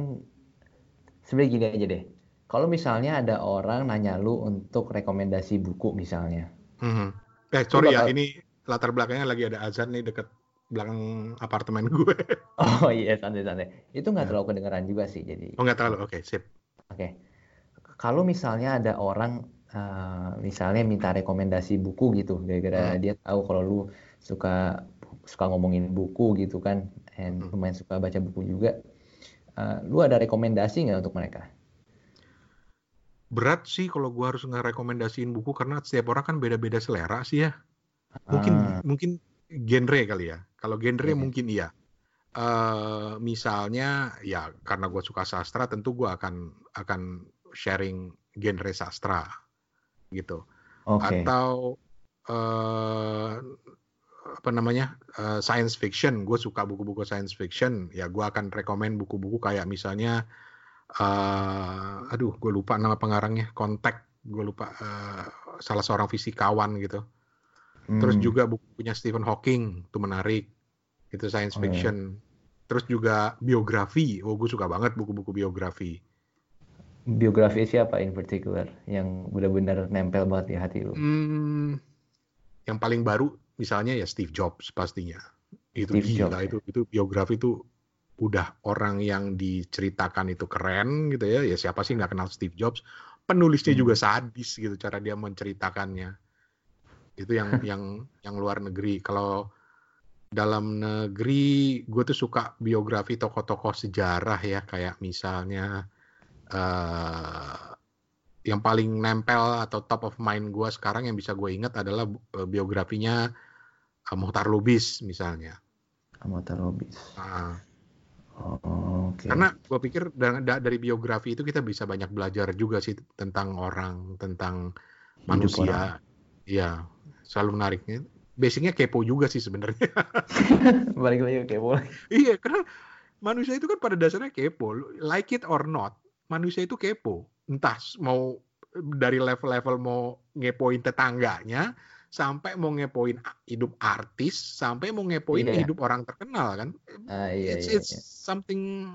sebenarnya gini aja deh. Kalau misalnya ada orang nanya lu untuk rekomendasi buku misalnya, Mhm. Eh sorry ya bakal- ini latar belakangnya lagi ada azan nih deket belakang apartemen gue. [LAUGHS] oh iya santai-santai, itu nggak Ya. terlalu kedengeran juga sih. Jadi Oh nggak terlalu, oke sip. Oke, kalau misalnya ada orang eh, misalnya minta rekomendasi buku gitu, gara-gara Hmm. dia tahu kalau lu suka suka ngomongin buku gitu kan, and Hmm. lumayan suka baca buku juga, eh, lu ada rekomendasi nggak untuk mereka? Berat sih kalau gue harus ngerekomendasiin buku karena setiap orang kan beda-beda selera sih ya. Mungkin Ah, mungkin genre kali ya. Kalau genre Iya. mungkin iya. eh misalnya ya karena gue suka sastra tentu gue akan akan sharing genre sastra gitu. oke, Atau eh apa namanya eh, science fiction. Gue suka buku-buku science fiction. Ya gue akan rekomend buku-buku kayak misalnya eh aduh gue lupa nama pengarangnya. Contact. Gue lupa eh, salah seorang fisikawan gitu. Terus Hmm, juga bukunya Stephen Hawking itu menarik. Itu science Oh, iya. fiction. Terus juga biografi. Oh, gue suka banget buku-buku biografi. Biografi siapa in particular yang benar-benar nempel banget di hati lu? Hmm, yang paling baru misalnya ya Steve Jobs pastinya. Itu Steve gila Jobs, ya. itu itu biografi itu udah orang yang diceritakan itu keren gitu ya. Ya siapa sih nggak kenal Steve Jobs? Penulisnya Hmm. juga sadis gitu cara dia menceritakannya. Itu yang [LAUGHS] yang yang luar negeri. Kalau dalam negeri gue tuh suka biografi tokoh-tokoh sejarah ya kayak misalnya eh yang paling nempel atau top of mind gue sekarang yang bisa gue ingat adalah eh, biografinya eh, Mohtar Lubis misalnya. Amata Robis. Nah, Oh, oke. Karena gue pikir da- da- dari biografi itu kita bisa banyak belajar juga sih tentang orang, tentang Hidup manusia. Iya, selalu menariknya. Basicnya kepo juga sih sebenarnya. [LAUGHS] Balik lagi boleh. iya, karena manusia itu kan pada dasarnya kepo, like it or not. Manusia itu kepo, entah mau dari level-level mau ngepoin tetangganya, sampai mau ngepoin hidup artis, sampai mau ngepoin Iya. hidup orang terkenal kan. Ah iya it's iya. it's iya. something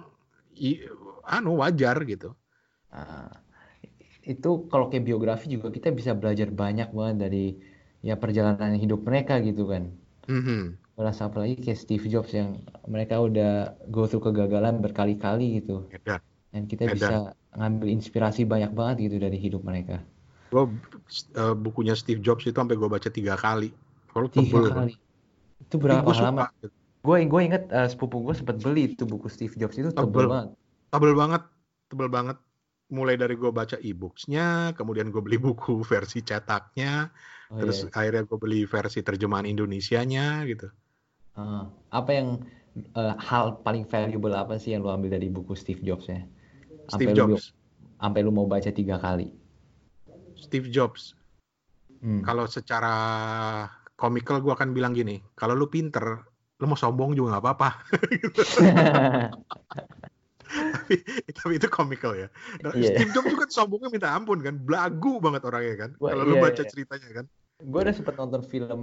anu wajar gitu. Ah, itu kalau kayak biografi juga kita bisa belajar banyak banget dari ya perjalanan hidup mereka gitu kan. Mhm. Berasa apalagi kayak Steve Jobs yang mereka udah go through kegagalan berkali-kali gitu. Edan. Dan kita bisa ngambil inspirasi banyak banget gitu dari hidup mereka. Gue uh, bukunya Steve Jobs itu sampai gue baca tiga kali. Kalau Tiga tebel. kali. Itu berapa gue suka. halaman? Gue gue inget eh, sepupu gue sempat beli itu buku Steve Jobs itu tebel Tebel. banget. Tebel banget, tebel banget. Mulai dari gue baca e-booksnya, kemudian gue beli [LAUGHS] buku versi cetaknya, Oh terus iya. akhirnya gue beli versi terjemahan Indonesianya gitu. Ah, apa yang eh, hal paling valuable apa sih yang lu ambil dari buku Steve Jobs ya? Steve Jobs, sampai lu mau baca tiga kali. Steve Jobs. Hmm. Kalau secara komikal gue akan bilang gini, kalau lu pinter, lu mau sombong juga nggak apa-apa. tapi, [LAUGHS] tapi itu komikal ya. Nah, Iya. Steve Jobs juga sombongnya minta ampun kan, belagu banget orangnya kan. Kalau lu iya, baca iya. ceritanya kan, Gue udah sempet nonton film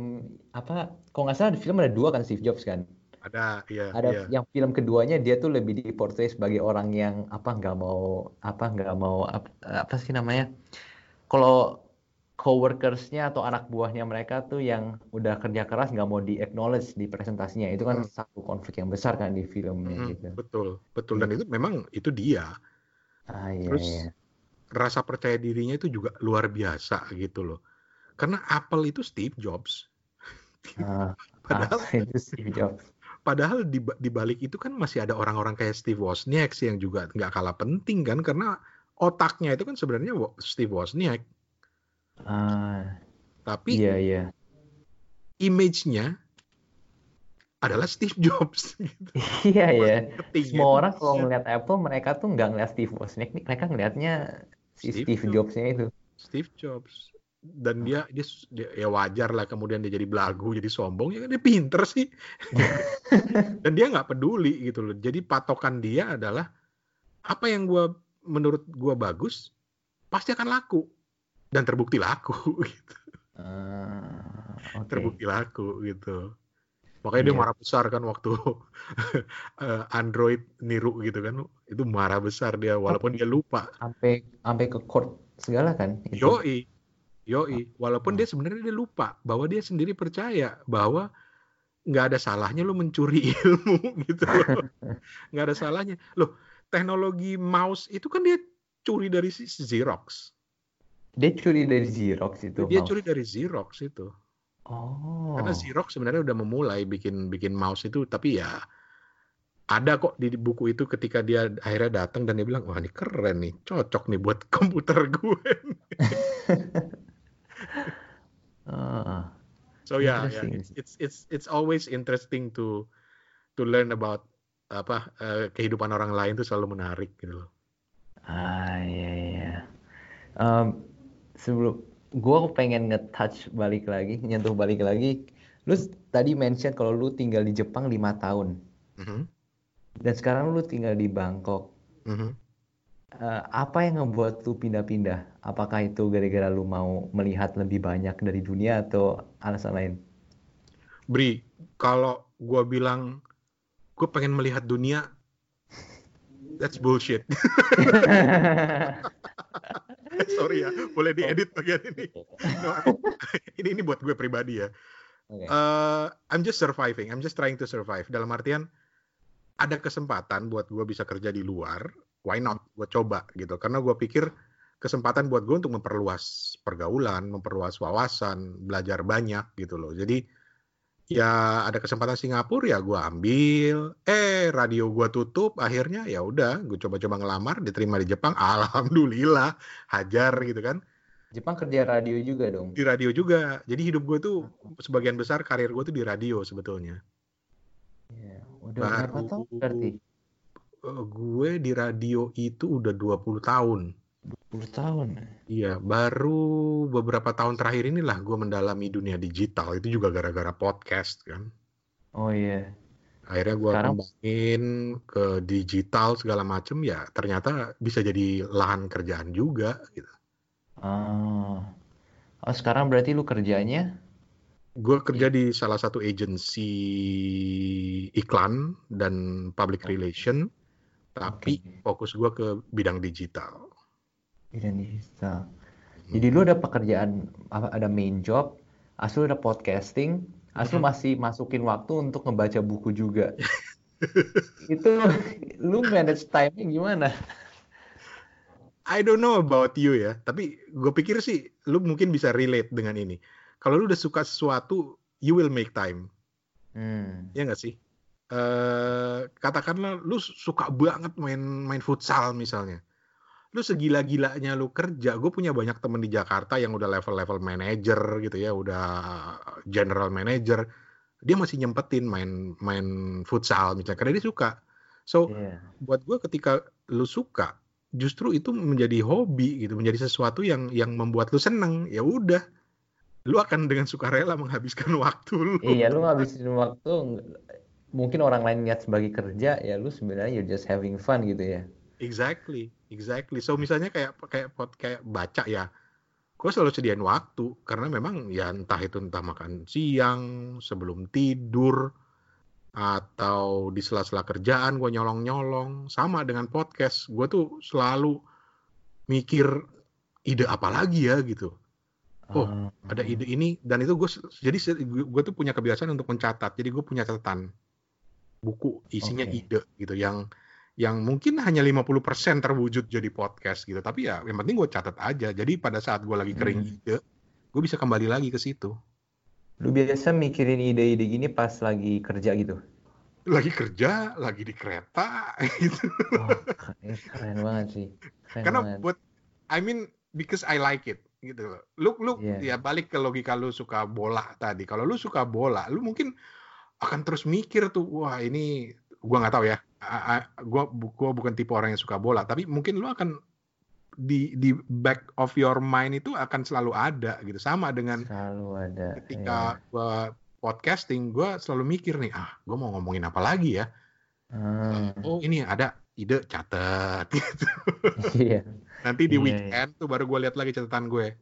apa? Kalau nggak salah di film ada dua kan Steve Jobs kan. Ada, iya, Ada iya. yang film keduanya dia tuh lebih diportray sebagai orang yang apa nggak mau apa nggak mau apa, apa sih namanya? Kalau coworkersnya atau anak buahnya mereka tuh yang udah kerja keras nggak mau di acknowledge di presentasinya itu kan Hmm. satu konflik yang besar kan di filmnya Mhm, gitu. betul, betul. Dan itu memang itu dia. Ah iya Terus iya. rasa percaya dirinya itu juga luar biasa gitu loh. Karena Apple itu Steve Jobs. Ah, [LAUGHS] Padahal apa [LAUGHS] itu Steve Jobs? Padahal di, di balik itu kan masih ada orang-orang kayak Steve Wozniak sih yang juga nggak kalah penting kan karena otaknya itu kan sebenarnya Steve Wozniak. Ah, Tapi iya iya. image-nya adalah Steve [LAUGHS] Jobs. Gitu. Iya ya. Semua orang kalau ngeliat Apple, mereka tuh nggak ngeliat Steve Wozniak, mereka ngeliatnya si Steve Steve Jobs. Jobs-nya itu. Steve Jobs dan dia, dia dia ya wajar lah kemudian dia jadi belagu jadi sombong ya kan? Dia pinter sih. [LAUGHS] Dan dia nggak peduli gitu loh. Jadi patokan dia adalah apa yang gua menurut gua bagus pasti akan laku. Dan terbukti laku [LAUGHS] gitu. Ah, oke. terbukti laku gitu. Makanya dia Iya. marah besar kan waktu [LAUGHS] eh, Android niru gitu kan itu marah besar dia walaupun dia lupa. Sampai sampai ke court segala kan itu. Yoi, yoi. Walaupun dia sebenarnya dia lupa bahwa dia sendiri percaya bahwa nggak ada salahnya lo mencuri [LAUGHS] ilmu gitu loh. [LAUGHS] Nggak ada salahnya. Loh, teknologi mouse itu kan dia curi dari si Xerox. Dia curi dari Xerox itu. Dia mouse. curi dari Xerox itu. Oh. Karena Xerox sebenarnya udah memulai bikin bikin mouse itu, tapi ya ada kok di buku itu ketika dia akhirnya datang dan dia bilang, wah ini keren nih, cocok nih buat [LAUGHS] komputer gue. [LAUGHS] Ah, So yeah, yeah, it's it's it's it's always interesting to to learn about apa eh, kehidupan orang lain itu selalu menarik gitu loh. ah iya iya. Em, sebelum gua pengen nge-touch balik lagi, nyentuh balik lagi. Lu tadi mention kalau lu tinggal di Jepang lima tahun Mhm, dan sekarang lu tinggal di Bangkok. mhm. Eh, apa yang ngebuat lu pindah-pindah? Apakah itu gara-gara lu mau melihat lebih banyak dari dunia atau alasan lain? Bri, kalau gua bilang gue pengen melihat dunia, that's bullshit. [LAUGHS] Sorry ya, boleh diedit bagian ini. No, [LAUGHS] ini ini buat gue pribadi ya. Eh, I'm just surviving. I'm just trying to survive. Dalam artian ada kesempatan buat gue bisa kerja di luar. Why not? Gue coba gitu. Karena gue pikir kesempatan buat gue untuk memperluas pergaulan, memperluas wawasan, belajar banyak gitu loh. Jadi ya ada kesempatan Singapura ya gue ambil. Eh radio gue tutup. Akhirnya ya udah, gue coba-coba ngelamar, diterima di Jepang. [LAUGHS] Alhamdulillah, hajar gitu kan Jepang kerja radio juga dong. di radio juga. Jadi hidup gue tuh sebagian besar karir gue tuh di radio sebetulnya. Iya, Udah berapa Baru tahun berarti? Eh, gue di radio itu udah 20 tahun. 10 tahun. Iya, baru beberapa tahun terakhir inilah gue mendalami dunia digital. Itu juga gara-gara podcast kan. Oh iya. Akhirnya gue Sekarang- kembangin ke digital segala macem ya ternyata bisa jadi lahan kerjaan juga gitu. Ah. Oh, sekarang berarti lu kerjanya Gue kerja di salah satu agensi iklan dan public relation, tapi Oke. fokus gue ke bidang digital. bidang digital. Jadi lu ada pekerjaan apa ada main job, asli ada podcasting, asli lu masih masukin waktu untuk ngebaca buku juga. [LAUGHS] Itu lu manage time-nya gimana? I don't know about you ya, tapi gue pikir sih lu mungkin bisa relate dengan ini. Kalau lu udah suka sesuatu, you will make time, Hmm. ya nggak sih? Eh katakanlah lu suka banget main main futsal misalnya. Lu segila-gilanya lu kerja, gue punya banyak temen di Jakarta yang udah level-level manager gitu ya, udah general manager, dia masih nyempetin main main futsal misalnya karena dia suka. So Iya. buat gue ketika lu suka justru itu menjadi hobi gitu menjadi sesuatu yang yang membuat lu seneng ya udah lu akan dengan sukarela menghabiskan [LAUGHS] waktu lu Iya, lu ngabisin waktu mungkin orang lain lihat sebagai kerja, ya lu sebenarnya you're just having fun gitu ya. exactly exactly. So misalnya kayak kayak pot kayak baca ya. Gue selalu sediain waktu karena memang ya entah itu entah makan siang sebelum tidur atau di sela-sela kerjaan gue nyolong-nyolong. Sama dengan podcast gue tuh selalu mikir ide apa lagi ya gitu. Oh, Ah, ada ide ini dan itu gue jadi gue tuh punya kebiasaan untuk mencatat. Jadi gue punya catatan buku isinya Oke. ide gitu yang yang mungkin hanya 50% terwujud jadi podcast gitu tapi ya yang penting gue catat aja jadi pada saat gue lagi kering Hmm. ide gue bisa kembali lagi ke situ Lu biasa mikirin ide-ide gini pas lagi kerja gitu. lagi kerja lagi di kereta [LAUGHS] gitu Oh, keren, banget sih. Keren karena banget. buat I mean because I like it gitu loh. Lu lu Iya. ya balik ke logika lu suka bola tadi. Kalau lu suka bola, lu mungkin akan terus mikir tuh, wah ini gua nggak tahu ya. A- a- Gua gua bukan tipe orang yang suka bola, tapi mungkin lu akan di di back of your mind itu akan selalu ada gitu. Sama dengan Selalu ada. ketika gua podcasting, gua selalu mikir nih, ah, gua mau ngomongin apa lagi ya? iya. Hmm, Oh, ini ada ide catat [LAUGHS] gitu. Iya. Nanti di Iya, iya. weekend tuh baru gue lihat lagi catatan gue.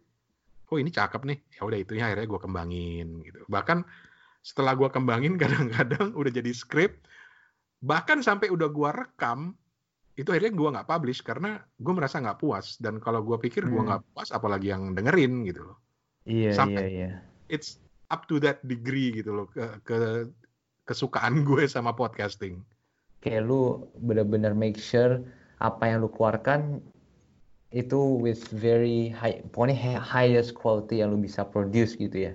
Oh ini cakep nih. Ya udah itunya akhirnya gue kembangin gitu. Bahkan setelah gue kembangin [LAUGHS] kadang-kadang udah jadi skrip. Bahkan sampai udah gue rekam itu akhirnya gue nggak publish karena gue merasa nggak puas dan kalau gue pikir gue Hmm. nggak puas apalagi yang dengerin gitu loh Iya, Sampai- iya, iya. it's up to that degree gitu loh ke, ke kesukaan [LAUGHS] gue sama podcasting Kayak lu bener-bener make sure apa yang lu keluarkan itu with very high, pokoknya hi- highest quality yang lu bisa produce gitu ya.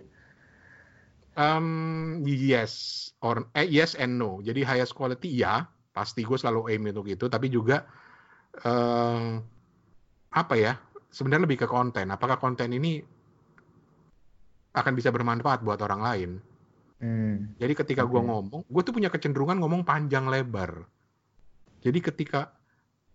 Um, yes or eh, yes and no. Jadi highest quality ya, pasti gue selalu aim untuk itu. Tapi juga eh, apa ya? Sebenarnya lebih ke konten. Apakah konten ini akan bisa bermanfaat buat orang lain? Hmm. Jadi ketika gue Oke. ngomong, gue tuh punya kecenderungan ngomong panjang lebar. Jadi ketika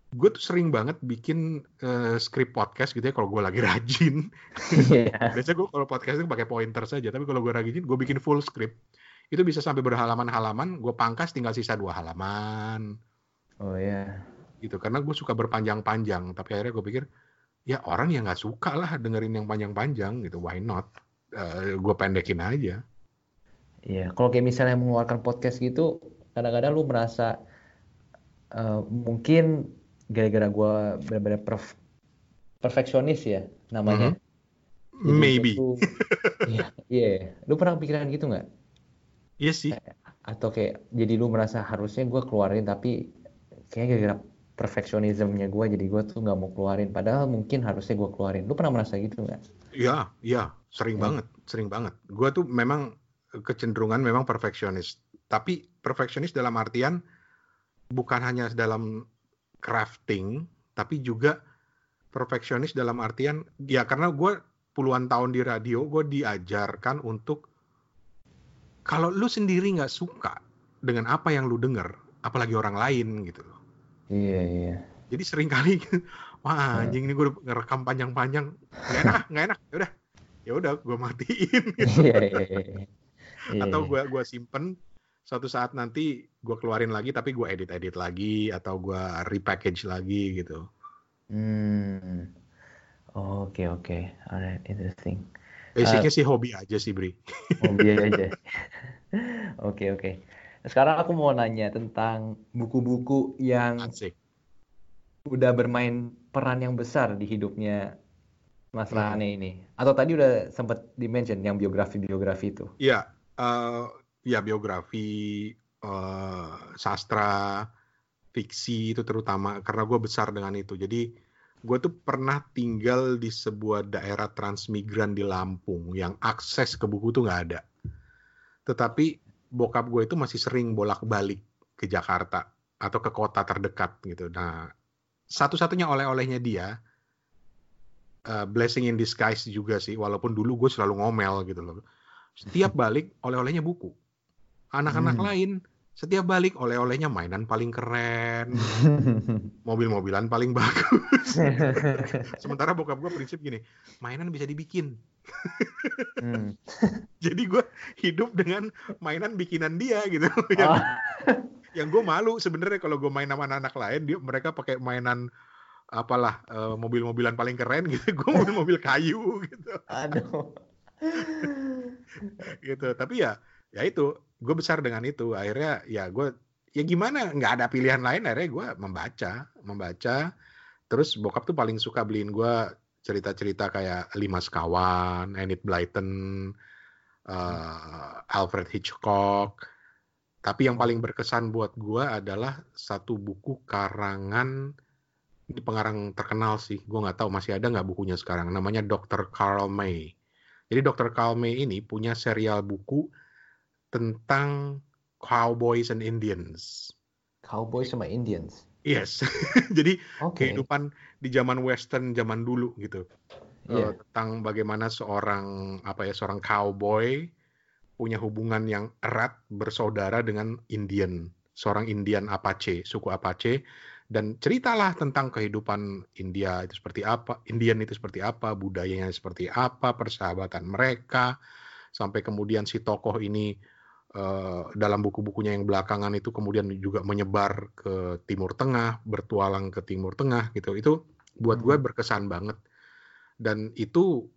gue tuh sering banget bikin eh, skrip podcast gitu ya kalau gue lagi [LAUGHS] rajin. Iya. Biasanya gue kalau podcast itu pakai pointer saja, tapi kalau gue rajin, gue bikin full script. Itu bisa sampai berhalaman-halaman, gue pangkas tinggal sisa dua halaman, Oh ya. gitu. Karena gue suka berpanjang-panjang, tapi akhirnya gue pikir, ya orang yang nggak suka lah dengerin yang panjang-panjang, gitu. Why not? Eh, gue pendekin aja. Iya, kalau kayak misalnya mengeluarkan podcast gitu, kadang-kadang lu merasa eh, mungkin gara-gara gua benar-benar perf- perfeksionis ya namanya. Jadi Mm-hmm. Maybe. [LAUGHS] Iya, iya. Lu pernah pikiran gitu nggak? Iya sih. Atau kayak jadi lu merasa harusnya gua keluarin tapi kayaknya gara-gara perfeksionismenya gua jadi gua tuh nggak mau keluarin. Padahal mungkin harusnya gua keluarin. Lu pernah merasa gitu nggak? Iya, iya, sering Ya. banget, sering banget. Gue tuh memang kecenderungan memang perfeksionis. Tapi perfeksionis dalam artian bukan hanya dalam crafting, tapi juga perfeksionis dalam artian ya karena gue puluhan tahun di radio, gue diajarkan untuk kalau lu sendiri nggak suka dengan apa yang lu denger, apalagi orang lain gitu loh. Iya, iya. Jadi sering kali [LAUGHS] wah anjing ini gue ngerekam panjang-panjang nggak enak, nggak enak. Ya udah, ya udah gue matiin. Iya, iya, iya. Iya, atau iya. gue gua simpen suatu saat nanti gue keluarin lagi tapi gue edit edit lagi atau gue repackage lagi gitu Hmm. Oke, oke. Alright, interesting. basicnya sih hobi aja sih Bri [LAUGHS] Hobi aja. Oke, oke. Sekarang aku mau nanya tentang buku-buku yang asik udah bermain peran yang besar di hidupnya Mas Hmm. Rane ini. Atau tadi udah sempat di-mention yang biografi-biografi itu. Iya, eh, ya biografi eh, sastra fiksi itu terutama karena gue besar dengan itu. Jadi gue tuh pernah tinggal di sebuah daerah transmigran di Lampung yang akses ke buku tuh nggak ada. Tetapi bokap gue itu masih sering bolak-balik ke Jakarta atau ke kota terdekat gitu. Nah satu-satunya oleh-olehnya dia eh, blessing in disguise juga sih walaupun dulu gue selalu ngomel gitu loh. Setiap balik oleh-olehnya buku anak-anak Hmm. lain setiap balik oleh-olehnya mainan paling keren [LAUGHS] mobil-mobilan paling bagus. [LAUGHS] Sementara bokap gue prinsip gini mainan bisa dibikin. Hmm. [LAUGHS] jadi gue hidup dengan mainan bikinan dia gitu. Yang, Oh, yang gue malu sebenarnya kalau gue main sama anak-anak lain dia mereka pakai mainan apalah eh, mobil-mobilan paling keren gitu. Gue mobil-mobil kayu gitu. Aduh. gitu. Tapi ya ya itu gue besar dengan itu akhirnya ya gue ya gimana nggak ada pilihan lain akhirnya gue membaca membaca terus bokap tuh paling suka beliin gue cerita-cerita kayak Lima Sekawan, Enid Blyton, eh, Alfred Hitchcock. Tapi yang paling berkesan buat gue adalah satu buku karangan ini pengarang terkenal sih, gue nggak tahu masih ada nggak bukunya sekarang. Namanya Dr. Carl May. Jadi Dr. Carl May ini punya serial buku tentang cowboys and Indians. Cowboy sama Indians. Yes, [LAUGHS] jadi Oke. kehidupan di zaman western zaman dulu gitu. eh, Iya. tentang bagaimana seorang apa ya seorang cowboy punya hubungan yang erat bersaudara dengan Indian, seorang Indian Apache, suku Apache dan ceritalah tentang kehidupan India itu seperti apa, Indian itu seperti apa, budayanya seperti apa, persahabatan mereka sampai kemudian si tokoh ini eh, dalam buku-bukunya yang belakangan itu kemudian juga menyebar ke Timur Tengah, bertualang ke Timur Tengah gitu. Itu buat gue Hmm. berkesan banget. Dan itu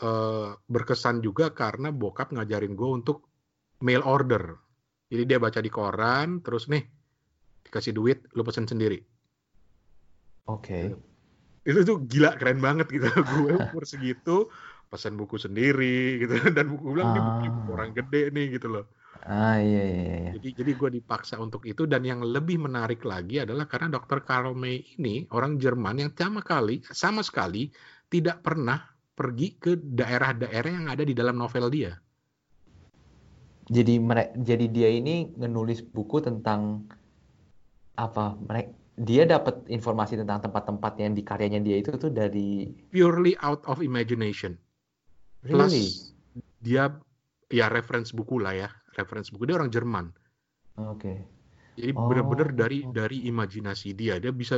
eh, berkesan juga karena bokap ngajarin gue untuk mail order. Jadi dia baca di koran, terus nih dikasih duit, lu pesen sendiri. Oke. Itu tuh gila keren banget gitu. [LAUGHS] gue umur segitu pesan buku sendiri gitu dan buku bilang ini buku, buku Ah. orang gede nih gitu loh. Ah iya iya iya. Jadi jadi gue dipaksa untuk itu dan yang lebih menarik lagi adalah karena Dr. Karl May ini orang Jerman yang sama kali sama sekali tidak pernah pergi ke daerah-daerah yang ada di dalam novel dia. Jadi jadi dia ini menulis buku tentang apa? Mereka dia dapat informasi tentang tempat-tempat yang di karyanya dia itu tuh dari Purely out of imagination. really. Plus dia ya reference buku lah ya, reference buku dia orang Jerman. Oke. Jadi Oh. bener-bener dari dari imajinasi dia, dia bisa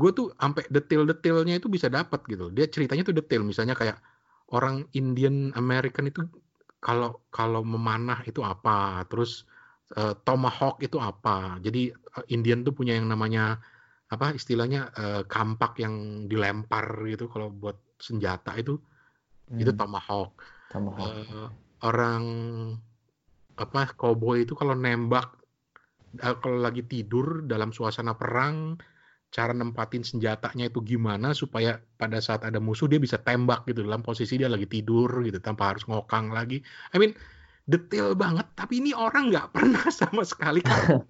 gue tuh sampai detail-detailnya itu bisa dapat gitu. Dia ceritanya tuh detail, misalnya kayak orang Indian American itu kalau kalau memanah itu apa, terus eh, tomahawk itu apa. Jadi eh, Indian tuh punya yang namanya apa istilahnya eh, kampak yang dilempar gitu kalau buat senjata itu itu Hmm, tomahawk. Tomahawk. Eh, orang apa cowboy itu kalau nembak eh, kalau lagi tidur dalam suasana perang cara nempatin senjatanya itu gimana supaya pada saat ada musuh dia bisa tembak gitu dalam posisi dia lagi tidur gitu tanpa harus ngokang lagi. I mean detail banget tapi ini orang nggak [LAUGHS] pernah sama sekali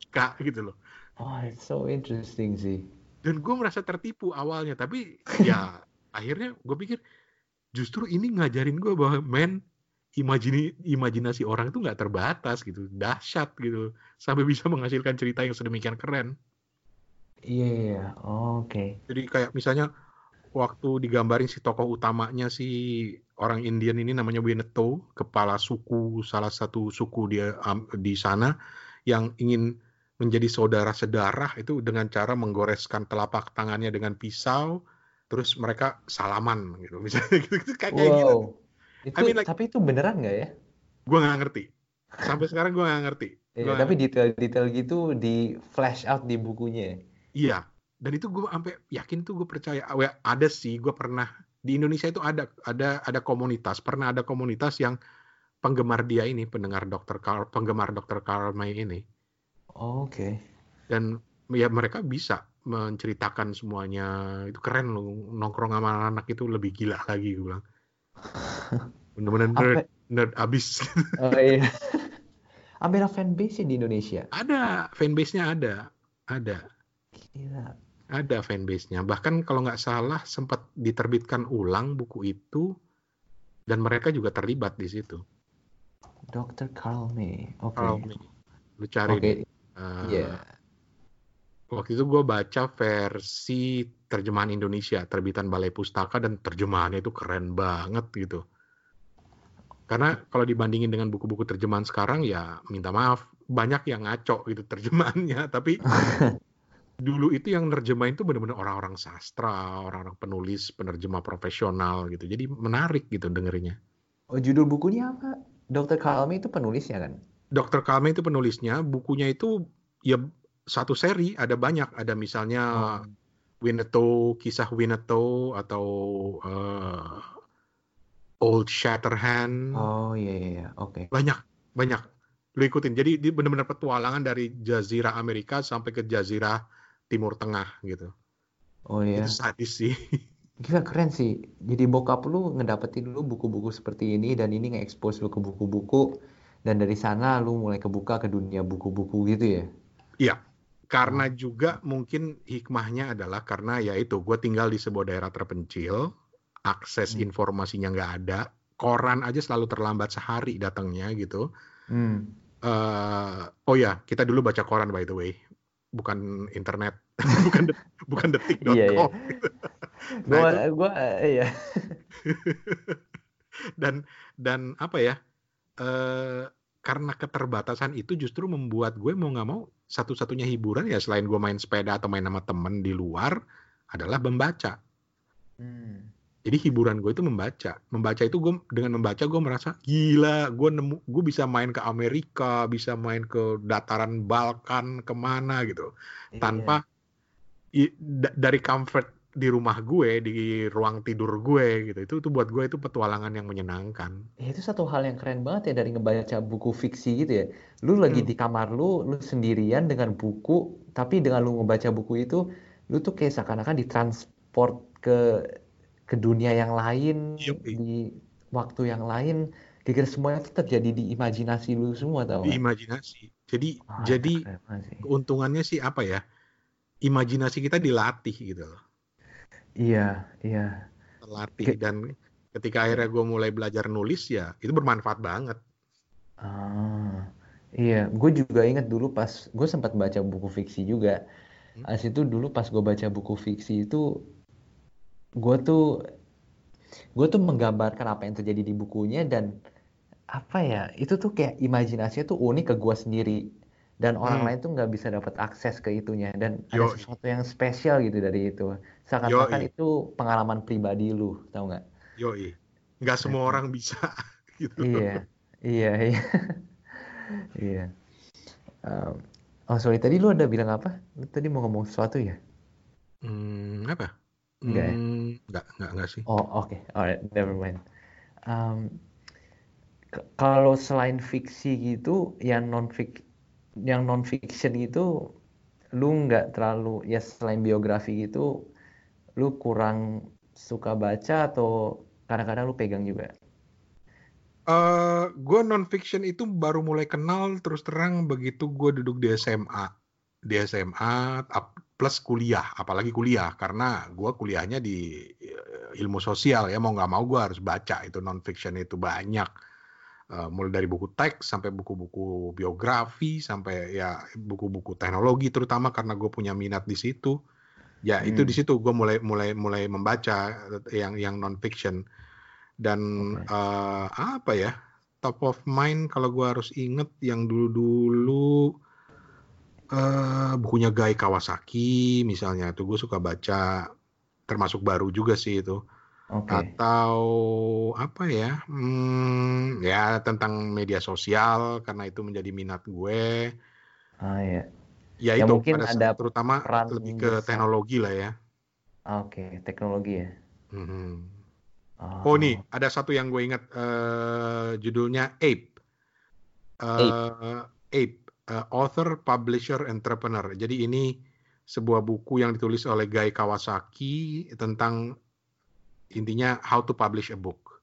kak gitu loh. Oh, it's so interesting sih. Dan gue merasa tertipu awalnya tapi ya [LAUGHS] akhirnya gue pikir justru ini ngajarin gue bahwa men imajini imajinasi orang itu nggak terbatas gitu dahsyat gitu sampai bisa menghasilkan cerita yang sedemikian keren Iya, iya. Oke. jadi kayak misalnya waktu digambarin si tokoh utamanya si orang Indian ini namanya Winnetou kepala suku salah satu suku dia am- di sana yang ingin menjadi saudara sedarah itu dengan cara menggoreskan telapak tangannya dengan pisau terus mereka salaman gitu misalnya gitu, gitu kayak gitu Wow. Itu, I mean, like- tapi itu beneran nggak ya? gue nggak ngerti sampai sekarang gue nggak ngerti Iya, Gua- tapi detail-detail gitu di flash out di bukunya. Iya, dan itu gue sampai yakin tuh gue percaya. Ah, ya, ada sih, gue pernah di Indonesia itu ada ada ada komunitas, pernah ada komunitas yang penggemar dia ini, pendengar dokter Karl, penggemar dokter Karl May ini, Oke. dan ya mereka bisa menceritakan semuanya itu keren loh nongkrong sama anak itu lebih gila lagi gue bilang bener-bener nerd, nerd abis [LAUGHS] Oh iya. Sampai ada fanbase di Indonesia. ada fanbase-nya ada ada Gila. Ada fanbase-nya. Bahkan kalau nggak salah sempat diterbitkan ulang buku itu dan mereka juga terlibat di situ. Dr. Carl May. Oke. Kalau lu cari Oke. deh. Eh, Iya. Waktu itu gue baca versi terjemahan Indonesia, terbitan Balai Pustaka dan terjemahannya itu keren banget gitu. Karena kalau dibandingin dengan buku-buku terjemahan sekarang ya minta maaf banyak yang ngaco gitu terjemahannya, [LAUGHS] tapi dulu itu yang nerjemahin itu benar-benar orang-orang sastra, orang-orang penulis, penerjemah profesional gitu. Jadi menarik gitu dengerinnya. Oh, judul bukunya apa? Dr. May itu penulisnya kan? Dr. Kalme itu penulisnya, bukunya itu ya satu seri, ada banyak, ada misalnya Oh. Winnetou, kisah Winnetou atau eh, Old Shatterhand, Oh iya iya iya. Oke. banyak, banyak. Lu ikutin. Jadi dia benar-benar petualangan dari jazirah Amerika sampai ke jazirah Timur Tengah gitu. Oh iya. Itu sadis sih. [LAUGHS] Gila keren sih. Jadi bokap lu ngedapetin lu buku-buku seperti ini dan ini nge-expose lu ke buku-buku dan dari sana lu mulai kebuka ke dunia buku-buku gitu ya. Iya, karena juga mungkin hikmahnya adalah karena ya itu gue tinggal di sebuah daerah terpencil, akses Hmm. informasinya nggak ada, koran aja selalu terlambat sehari datangnya gitu. Hmm. Eh, oh ya, kita dulu baca koran by the way. bukan internet, [LAUGHS] bukan det, bukan detik.com. Iya, iya. [LAUGHS] gitu. Gue Nah, itu gue iya. [LAUGHS] dan dan apa ya? eh karena keterbatasan itu justru membuat gue mau nggak mau satu-satunya hiburan ya selain gue main sepeda atau main sama temen di luar adalah membaca. Hmm. Jadi hiburan gue itu membaca. Membaca itu gue dengan membaca gue merasa gila. Gue nemu, gue bisa main ke Amerika, bisa main ke dataran Balkan, ke mana gitu, Iya. tanpa i- da- dari comfort di rumah gue, di ruang tidur gue gitu. Itu itu buat gue itu petualangan yang menyenangkan. Ya, itu satu hal yang keren banget ya dari ngebaca buku fiksi gitu ya. Lu lagi Hmm. di kamar lu, lu sendirian dengan buku, tapi dengan lu ngebaca buku itu, lu tuh kayak seakan-akan ditransport ke ke dunia yang lain, Yoi. di waktu yang lain. Kira semuanya itu terjadi di imajinasi lu semua tau Di imajinasi. Jadi itu jadi keuntungannya sih apa ya? Imajinasi kita dilatih gitu loh. Iya, iya. Terlatih Ke- dan ketika akhirnya gue mulai belajar nulis ya itu bermanfaat banget. Ah, iya, gue juga inget dulu pas gue sempat baca buku fiksi juga. Hmm. As itu dulu pas gue baca buku fiksi itu, gue tuh gue tuh menggambarkan apa yang terjadi di bukunya dan apa ya, itu tuh kayak imajinasinya tuh unik ke gue sendiri dan orang Hmm. lain tuh nggak bisa dapat akses ke itunya dan ada Yoi. sesuatu yang spesial gitu dari itu. Seakan-akan itu pengalaman pribadi lu, tau nggak? Yoi. Nggak semua Keren. orang bisa [LAUGHS] gitu. Iya, iya, iya, [LAUGHS] iya. Um, oh sorry, tadi lu ada bilang apa? Lu tadi mau ngomong sesuatu ya? Hmm, apa? Enggak ya? Hmm, enggak, enggak, enggak sih. Oh oke, alright, never mind. Um, kalau selain fiksi gitu, yang non fik, yang non fiction gitu, lu nggak terlalu ya selain biografi gitu, lu kurang suka baca atau kadang-kadang lu pegang juga? Eh, gue non fiction itu baru mulai kenal terus terang begitu gue duduk di SMA, di SMA plus kuliah, apalagi kuliah karena gue kuliahnya di eh, ilmu sosial ya mau nggak mau gue harus baca itu non fiction itu banyak, Eh, mulai dari buku teks sampai buku-buku biografi sampai ya buku-buku teknologi terutama karena gue punya minat di situ. Ya itu Hmm, di situ gue mulai mulai mulai membaca yang yang non fiction dan oke. eh, apa ya top of mind kalau gue harus inget yang dulu-dulu eh bukunya Guy Kawasaki misalnya itu gue suka baca termasuk baru juga sih itu Oke. atau apa ya hmm, ya tentang media sosial karena itu menjadi minat gue Ah ya. ya Ya itu mungkin pada ada terutama peran lebih ke besar. teknologi lah ya Oke, teknologi ya. Mhm. oh nih Oh, ada satu yang gue ingat eh, judulnya Ape Ape. eh Ape, eh, author, publisher, entrepreneur. Jadi ini sebuah buku yang ditulis oleh Guy Kawasaki tentang intinya how to publish a book.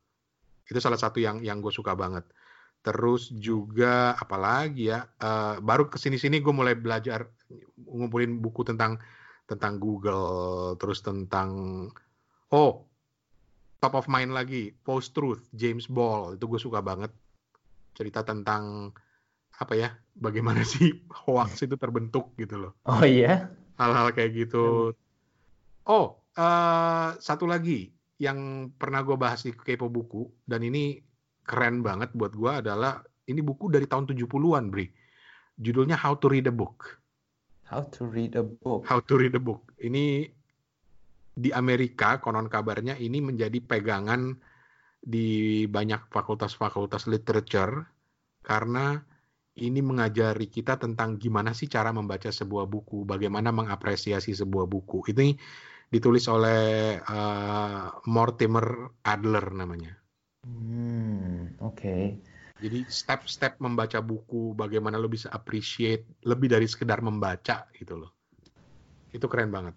Itu salah satu yang yang gue suka banget. Terus juga apalagi ya, eh, baru ke sini-sini gue mulai belajar ngumpulin buku tentang tentang Google, terus tentang oh top of mind lagi, Post Truth, James Ball itu gue suka banget cerita tentang apa ya bagaimana sih [LAUGHS] hoax itu terbentuk gitu loh oh iya. hal-hal kayak gitu oh eh, satu lagi yang pernah gue bahas di kepo buku dan ini keren banget buat gue adalah ini buku dari tahun 70-an Bri judulnya How to Read a Book How to read a book. How to Read a Book ini di Amerika konon kabarnya ini menjadi pegangan di banyak fakultas-fakultas literature karena ini mengajari kita tentang gimana sih cara membaca sebuah buku, bagaimana mengapresiasi sebuah buku. Ini ditulis oleh eh, Mortimer Adler namanya. Hmm, oke. Jadi step-step membaca buku, bagaimana lo bisa appreciate lebih dari sekedar membaca gitu loh. Itu keren banget.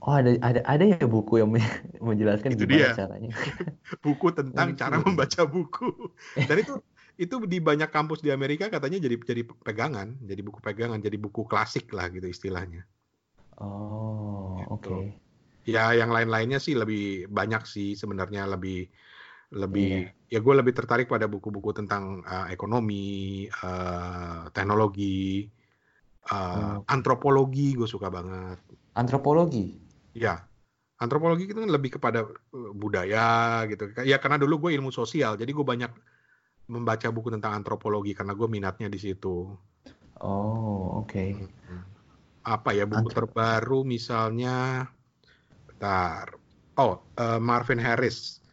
Oh, ada ada ada ya buku yang men- [LAUGHS] menjelaskan Itu gimana dia. caranya. [LAUGHS] buku tentang cara membaca buku. Dan itu itu di banyak kampus di Amerika katanya jadi jadi pegangan, jadi buku pegangan, jadi buku klasik lah gitu istilahnya. Oh, oke. Ya yang lain-lainnya sih lebih banyak sih sebenarnya lebih lebih Iya. ya gue lebih tertarik pada buku-buku tentang uh, ekonomi, uh, teknologi, Uh, Oh. Antropologi gue suka banget. Antropologi. Ya, antropologi itu kan lebih kepada budaya gitu. Ya karena dulu gue ilmu sosial, jadi gue banyak membaca buku tentang antropologi karena gue minatnya di situ. Oh, oke. Apa ya buku Antro- terbaru misalnya, bentar. Oh, uh, Marvin Harris,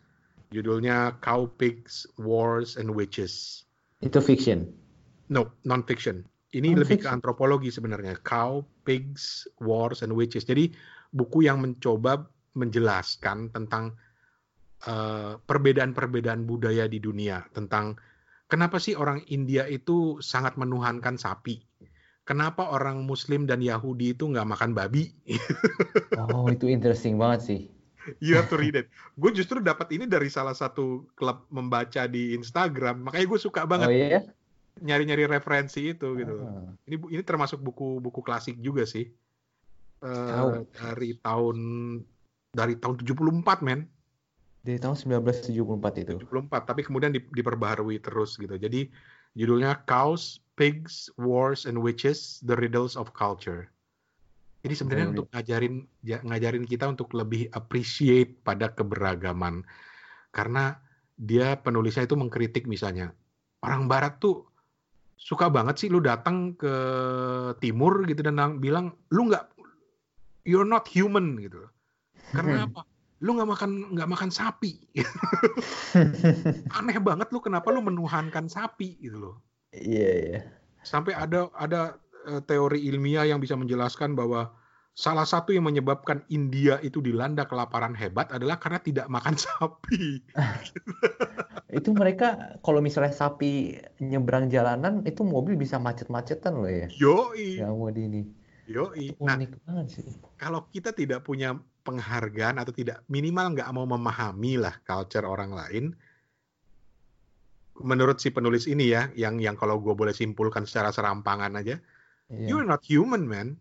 judulnya Cow Pigs, Wars and Witches. Itu fiction. No, non-fiction. Ini lebih ke antropologi sebenarnya. Cow, Pigs, Wars, and Witches. Jadi buku yang mencoba menjelaskan tentang eh, perbedaan-perbedaan budaya di dunia. Tentang kenapa sih orang India itu sangat menuhankan sapi. Kenapa orang Muslim dan Yahudi itu nggak makan babi? Oh, itu interesting banget sih. You have to read it. Gue justru dapat ini dari salah satu klub membaca di Instagram. Makanya gue suka Oh banget iya? nyari-nyari referensi itu gitu. Ah. Ini ini termasuk buku-buku klasik juga sih. Tahu. dari tahun dari tahun 74 men. Dari tahun 1974 itu. 74 tapi kemudian di- diperbaharui terus gitu. Jadi judulnya Cows, Pigs, Wars and Witches: The Riddles of Culture. Jadi sebenarnya untuk ngajarin ja- ngajarin kita untuk lebih appreciate pada keberagaman. Karena dia penulisnya itu mengkritik misalnya orang barat tuh suka banget sih lu datang ke timur gitu dan bilang lu nggak you're not human gitu. Karena apa? Lu nggak makan nggak makan sapi. [LAUGHS] Aneh banget lu kenapa lu menuhankan sapi gitu loh. Iya, iya. Sampai ada ada eh, teori ilmiah yang bisa menjelaskan bahwa salah satu yang menyebabkan India itu dilanda kelaparan hebat adalah karena tidak makan [LAUGHS] sapi. [LAUGHS] Itu mereka kalau misalnya sapi nyebrang jalanan itu mobil bisa macet-macetan loh ya. Yoi, Yang mau di ini. yoi. Itu Nah, banget sih. kalau kita tidak punya penghargaan atau tidak minimal nggak mau memahami lah culture orang lain, menurut si penulis ini ya, yang yang kalau gue boleh simpulkan secara serampangan aja, Iya. you're not human man,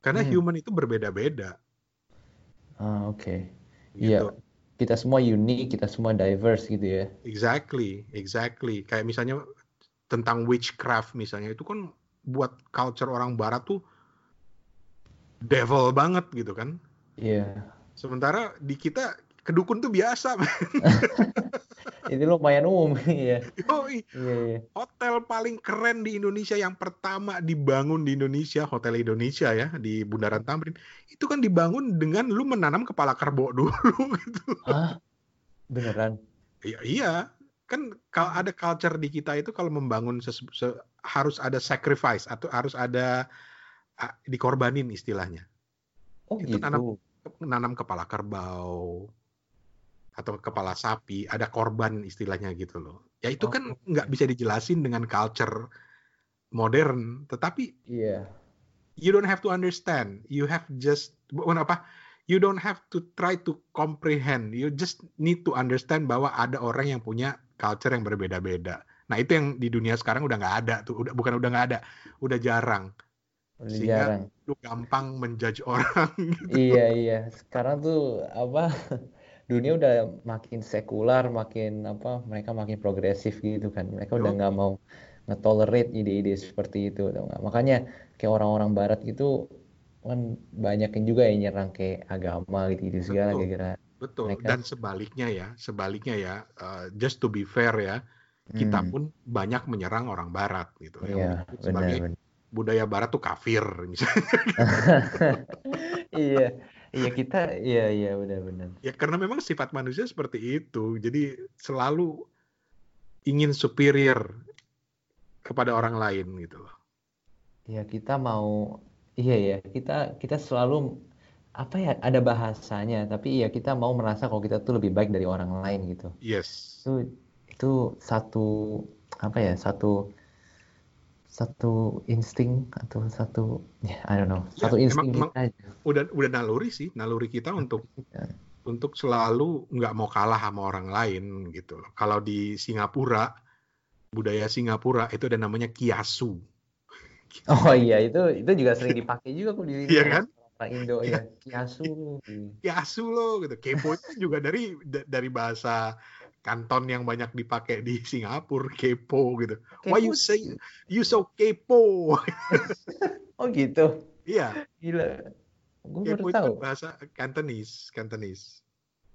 karena Hmm. human itu berbeda-beda. Ah, oke. Gitu. Iya. Kita semua unik, kita semua diverse gitu ya. Exactly, exactly. Kayak misalnya tentang witchcraft misalnya itu kan buat culture orang barat tuh devil banget gitu kan. Iya. Sementara di kita kedukun tuh biasa. [LAUGHS] Itu lumayan umum [LAUGHS] ya. Yoi, Iya, iya. hotel paling keren di Indonesia yang pertama dibangun di Indonesia, Hotel Indonesia ya di Bundaran Tamrin. Itu kan dibangun dengan lu menanam kepala kerbau [LAUGHS] dulu gitu. Hah? Beneran? Iya, iya. Kan kalau ada culture di kita itu kalau membangun harus ada sacrifice atau harus ada ah, dikorbanin istilahnya. Oh Itu gitu. nanam- Nanam kepala kerbau atau kepala sapi, ada korban istilahnya gitu loh. Ya itu kan Oh. nggak bisa dijelasin dengan culture modern, tetapi Iya. you don't have to understand. You have just bukan apa? You don't have to try to comprehend. You just need to understand bahwa ada orang yang punya culture yang berbeda-beda. Nah itu yang di dunia sekarang udah nggak ada tuh. Udah bukan udah nggak ada, udah jarang. Udah Sehingga- jarang. Lu gampang menjudge orang. gitu. [LAUGHS] Iya, iya. Sekarang tuh apa? [LAUGHS] Dunia udah makin sekular, makin apa? Mereka makin progresif gitu kan. Mereka udah Yo. nggak mau nge-tolerate ide-ide seperti itu, tau nggak? Makanya kayak orang-orang Barat gitu kan banyak yang juga yang nyerang kayak agama gitu-gitu segala Betul. gara-gara. Betul. Mereka- Dan sebaliknya ya, sebaliknya ya, uh, just to be fair ya, kita Hmm, pun banyak menyerang orang Barat gitu. Iya, menyebut sebagai benar-benar. Budaya Barat tuh kafir misalnya. [LAUGHS] Iya, iya kita, iya iya benar-benar. Ya karena memang sifat manusia seperti itu. Jadi selalu ingin superior kepada orang lain gitu loh. Ya kita mau, iya ya kita kita selalu apa ya ada bahasanya, tapi ya kita mau merasa kalau kita tuh lebih baik dari orang lain gitu. Yes. Itu itu satu apa ya satu satu insting atau satu ya I don't know Ya, satu emang- insting emang- kita aja. Udah udah naluri sih, naluri kita untuk Kita. untuk selalu nggak mau kalah sama orang lain gitu loh. Kalau di Singapura, budaya Singapura itu ada namanya kiasu. [LAUGHS] Oh iya itu itu juga sering dipakai juga kok di [LAUGHS] Iya kan? orang Indo ya kiasu. Kiasu loh gitu. Kepo itu juga dari da- dari bahasa kanton yang banyak dipakai di [LAUGHS] Singapura, kepo gitu. Kepo Why you say you so kepo? [LAUGHS] Oh gitu. Iya, Gila. Gue baru kepo itu tahu. bahasa Cantonese, Cantonese.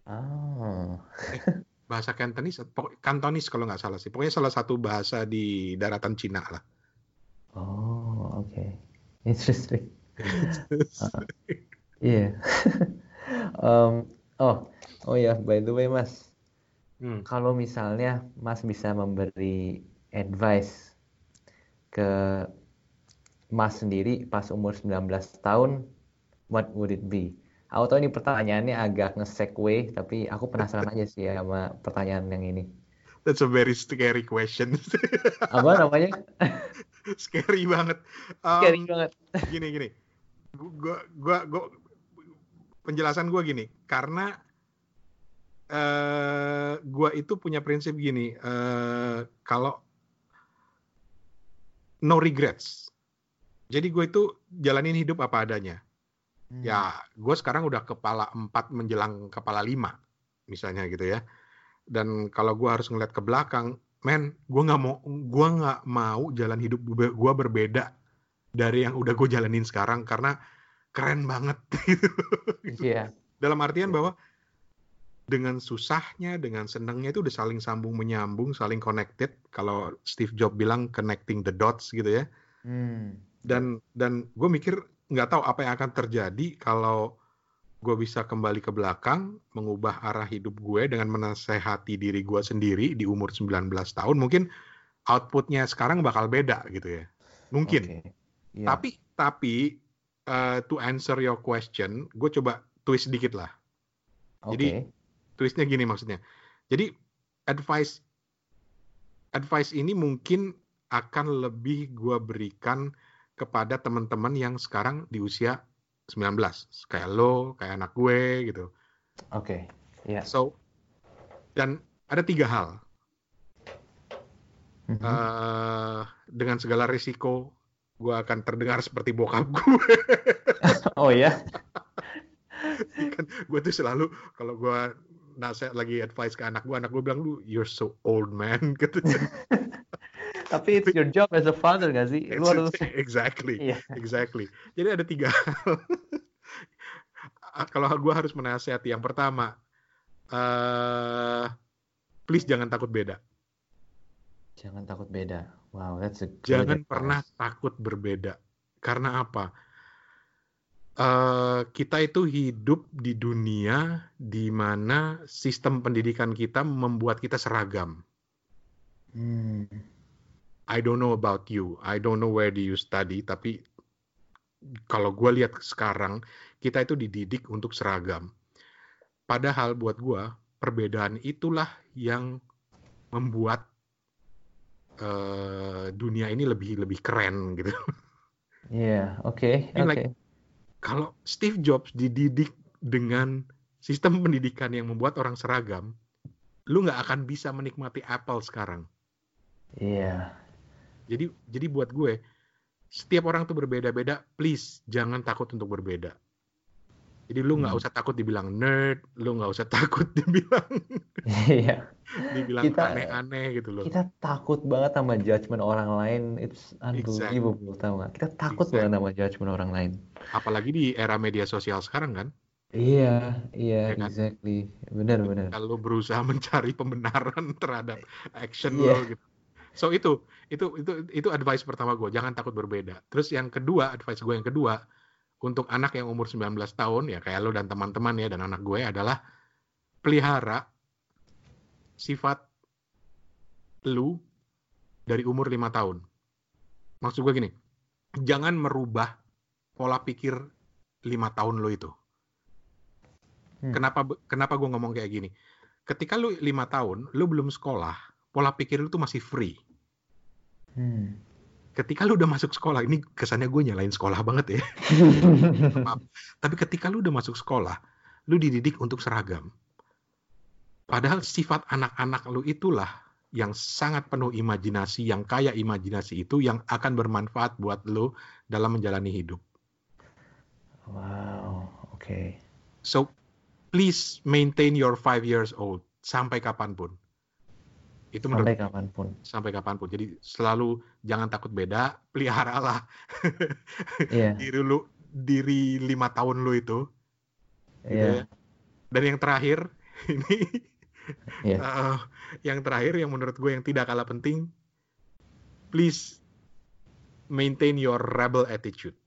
Ah. [LAUGHS] Bahasa Cantonese, Cantonese kalau nggak salah sih. Pokoknya salah satu bahasa di daratan Cina lah. Oh, oke. Interesting. Iya. Em, oh, oh ya, by the way, Mas. Hmm. Kalau misalnya Mas bisa memberi advice ke Mas sendiri pas umur 19 tahun, what would it be? Aku tahu ini pertanyaannya agak nge-segue, tapi aku penasaran aja sih ya sama pertanyaan yang ini. That's a very scary question. [LAUGHS] Apa namanya? [LAUGHS] scary banget. Um, Scary banget. gini gini gua gua gua penjelasan gua gini karena eh gua itu punya prinsip gini eh kalau no regrets jadi gue itu jalanin hidup apa adanya Hmm. ya gue sekarang udah kepala empat menjelang kepala lima misalnya gitu ya dan kalau gue harus ngeliat ke belakang men gue nggak mau gue nggak mau jalan hidup gue berbeda dari yang udah gue jalanin sekarang karena keren banget gitu. [LAUGHS] Iya. dalam artian bahwa dengan susahnya dengan senangnya itu udah saling sambung menyambung saling connected kalau Steve Jobs bilang connecting the dots gitu ya Hmm. dan dan gue mikir nggak tahu apa yang akan terjadi kalau gue bisa kembali ke belakang mengubah arah hidup gue dengan menasehati diri gue sendiri di umur 19 tahun mungkin outputnya sekarang bakal beda gitu ya mungkin Oke. Iya. tapi tapi uh, to answer your question gue coba twist dikit lah Oke. jadi twistnya gini maksudnya jadi advice advice ini mungkin akan lebih gue berikan kepada teman-teman yang sekarang di usia 19 kayak lo kayak anak gue gitu Oke. Iya. so dan ada tiga hal Mhm. Eh, dengan segala risiko gue akan terdengar seperti bokap gue [LAUGHS] Oh ya. [LAUGHS] kan gue tuh selalu kalau gue nasihat lagi advice ke anak gue anak gue bilang lu you're so old man [LAUGHS] gitu Tapi it's your job as a father gak sih? Lu harus [LAUGHS] exactly Iya. exactly jadi ada tiga hal [LAUGHS] kalau gue harus menasihati yang pertama eh please jangan takut beda Jangan takut beda. Wow, that's a jangan advice. pernah takut berbeda karena apa Eh, kita itu hidup di dunia di mana sistem pendidikan kita membuat kita seragam Hmm. I don't know about you. I don't know where do you study. Tapi kalau gue lihat sekarang, kita itu dididik untuk seragam. Padahal buat gue, perbedaan itulah yang membuat eh, dunia ini lebih lebih keren gitu. Iya, oke, Ini oke. like- Kalau Steve Jobs dididik dengan sistem pendidikan yang membuat orang seragam, lu nggak akan bisa menikmati Apple sekarang. Iya. Jadi jadi buat gue setiap orang tuh berbeda-beda. Please jangan takut untuk berbeda. Jadi lu nggak Hmm. usah takut dibilang nerd, lu nggak usah [LAUGHS] takut dibilang Iya. dibilang Kita- aneh-aneh gitu loh. Kita takut banget sama judgment orang lain. It's unbelievable, tau gak? Kita takut banget sama judgment orang lain. Apalagi di era media sosial sekarang kan. Iya, iya, Ya kan? exactly. Benar, benar. Kalau berusaha [LAUGHS] mencari pembenaran terhadap action Iya. lo gitu. So itu itu itu itu advice pertama gue, jangan takut berbeda. Terus yang kedua, advice gue yang kedua untuk anak yang umur 19 tahun ya kayak lo dan teman-teman ya dan anak gue adalah pelihara sifat lu dari umur lima tahun. Maksud gue gini, jangan merubah pola pikir lima tahun lo itu. Hmm. Kenapa kenapa gue ngomong kayak gini? Ketika lu lima tahun, lu belum sekolah, pola pikir lu tuh masih free. Hmm. Ketika lu udah masuk sekolah, ini kesannya gue nyalain sekolah banget ya. [LAUGHS] Maaf. Tapi ketika lu udah masuk sekolah, lu dididik untuk seragam. Padahal sifat anak-anak lu itulah yang sangat penuh imajinasi, yang kaya imajinasi itu yang akan bermanfaat buat lu dalam menjalani hidup. Wow, oke. So please maintain your five years old sampai kapan pun. Itu menurut Sampai kapan pun. sampai kapan pun. Jadi selalu jangan takut beda, [LAUGHS] peliharalah Iya, [LAUGHS] diri lu diri lima tahun lu itu. gitu iya, ya. Dan yang terakhir [LAUGHS] ini iya. eh, yang terakhir yang menurut gue yang tidak kalah penting, please maintain your rebel attitude.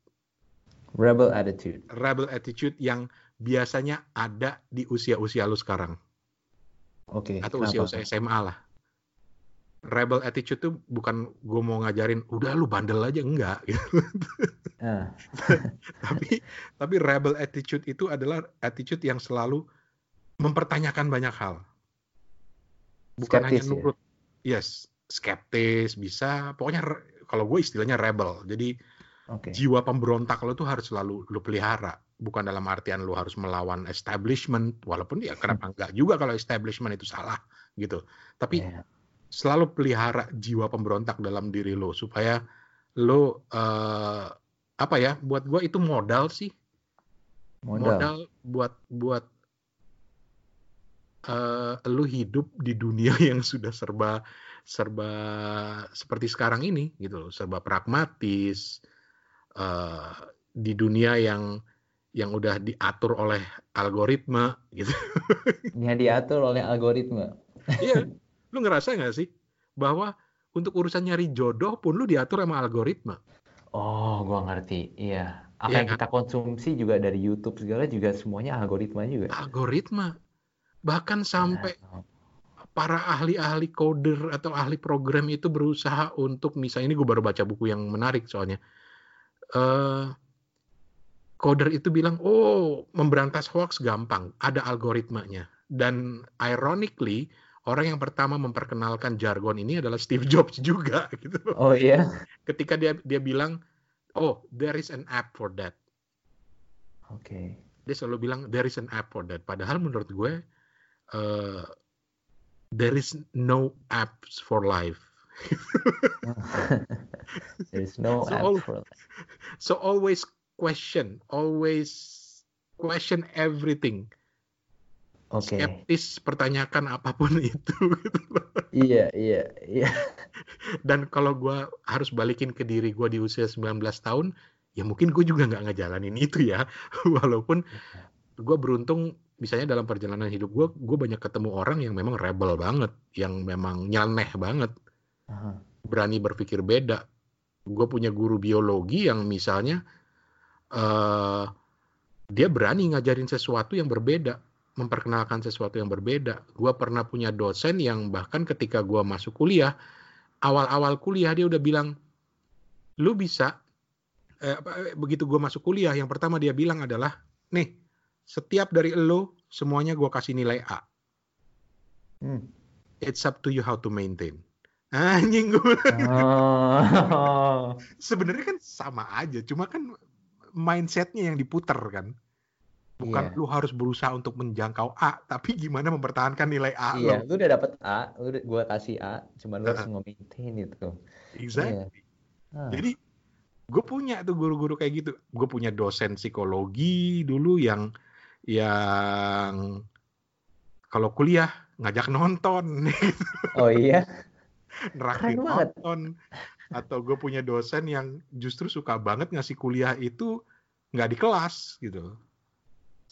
Rebel attitude. Rebel attitude yang biasanya ada di usia-usia lu sekarang Oke, atau usia-usia SMA lah. Rebel attitude tuh bukan gue mau ngajarin udah lu bandel aja enggak [LAUGHS] gitu. Ah, [LAUGHS] tapi tapi rebel attitude itu adalah attitude yang selalu mempertanyakan banyak hal. Bukan hanya Skeptis ya? nurut. Yes, skeptis bisa. Pokoknya kalau gue istilahnya rebel. Jadi Oke. jiwa pemberontak lo tuh harus selalu lo pelihara. Bukan dalam artian lo harus melawan establishment. Walaupun ya kenapa [LAUGHS] enggak juga kalau establishment itu salah gitu. Tapi Iya. Selalu pelihara jiwa pemberontak dalam diri lo supaya lo eh, apa ya buat gue itu modal sih Modal. modal buat buat eh lu hidup di dunia [LAUGHS] yang sudah serba serba seperti sekarang ini gitu loh serba pragmatis eh di dunia yang yang udah diatur oleh algoritma gitu [LAUGHS] Yang diatur oleh algoritma. iya lu ngerasa nggak sih bahwa untuk urusan nyari jodoh pun lu diatur sama algoritma? Oh, gua ngerti. Iya. Apa Iya yang kita konsumsi juga dari YouTube segala juga semuanya algoritma juga. algoritma. Bahkan sampai Ah, para ahli-ahli coder atau ahli program itu berusaha untuk misalnya ini gue baru baca buku yang menarik soalnya. Eh coder itu bilang oh memberantas hoax gampang. Ada algoritmanya. Dan ironically orang yang pertama memperkenalkan jargon ini adalah Steve Jobs juga [LAUGHS] gitu Oh iya. ketika dia dia bilang oh there is an app for that Oke. dia selalu bilang there is an app for that padahal menurut gue eh, there is no apps for life [LAUGHS] There's no [LAUGHS] So app for So always question, always question everything. Oke. Skeptis, pertanyakan apa pun [LAUGHS] itu. gitu loh. Iya, iya, iya. [LAUGHS] Dan kalau gua harus balikin ke diri gua di usia 19 tahun, ya mungkin gue juga nggak ngejalanin itu ya. [LAUGHS] Walaupun gua beruntung, misalnya dalam perjalanan hidup gua, gue banyak ketemu orang yang memang rebel banget, yang memang nyeleneh banget. Berani berpikir beda. Gue punya guru biologi yang misalnya eh dia berani ngajarin sesuatu yang berbeda, memperkenalkan sesuatu yang berbeda. Gue pernah punya dosen yang bahkan ketika gue masuk kuliah, awal-awal kuliah dia udah bilang, lu bisa. eh, apa, begitu gue masuk kuliah, yang pertama dia bilang adalah, nih, setiap dari lo semuanya gue kasih nilai A. Hmm. It's up to you how to maintain. Anjing gue Oh. [LAUGHS] sebenarnya kan sama aja, cuma kan mindsetnya yang diputer kan. Bukan Iya. lu harus berusaha untuk menjangkau A, tapi gimana mempertahankan nilai A Iya, lo. lu udah dapet A, lu gua kasih A, cuman lu harus nge-maintain itu. Exactly. Ah, Jadi gue punya tuh guru-guru kayak gitu. Gue punya dosen psikologi dulu yang yang kalau kuliah ngajak nonton, [LAUGHS] Oh iya, neraktir banget. nonton. Atau gue punya dosen yang justru suka banget ngasih kuliah itu nggak di kelas gitu.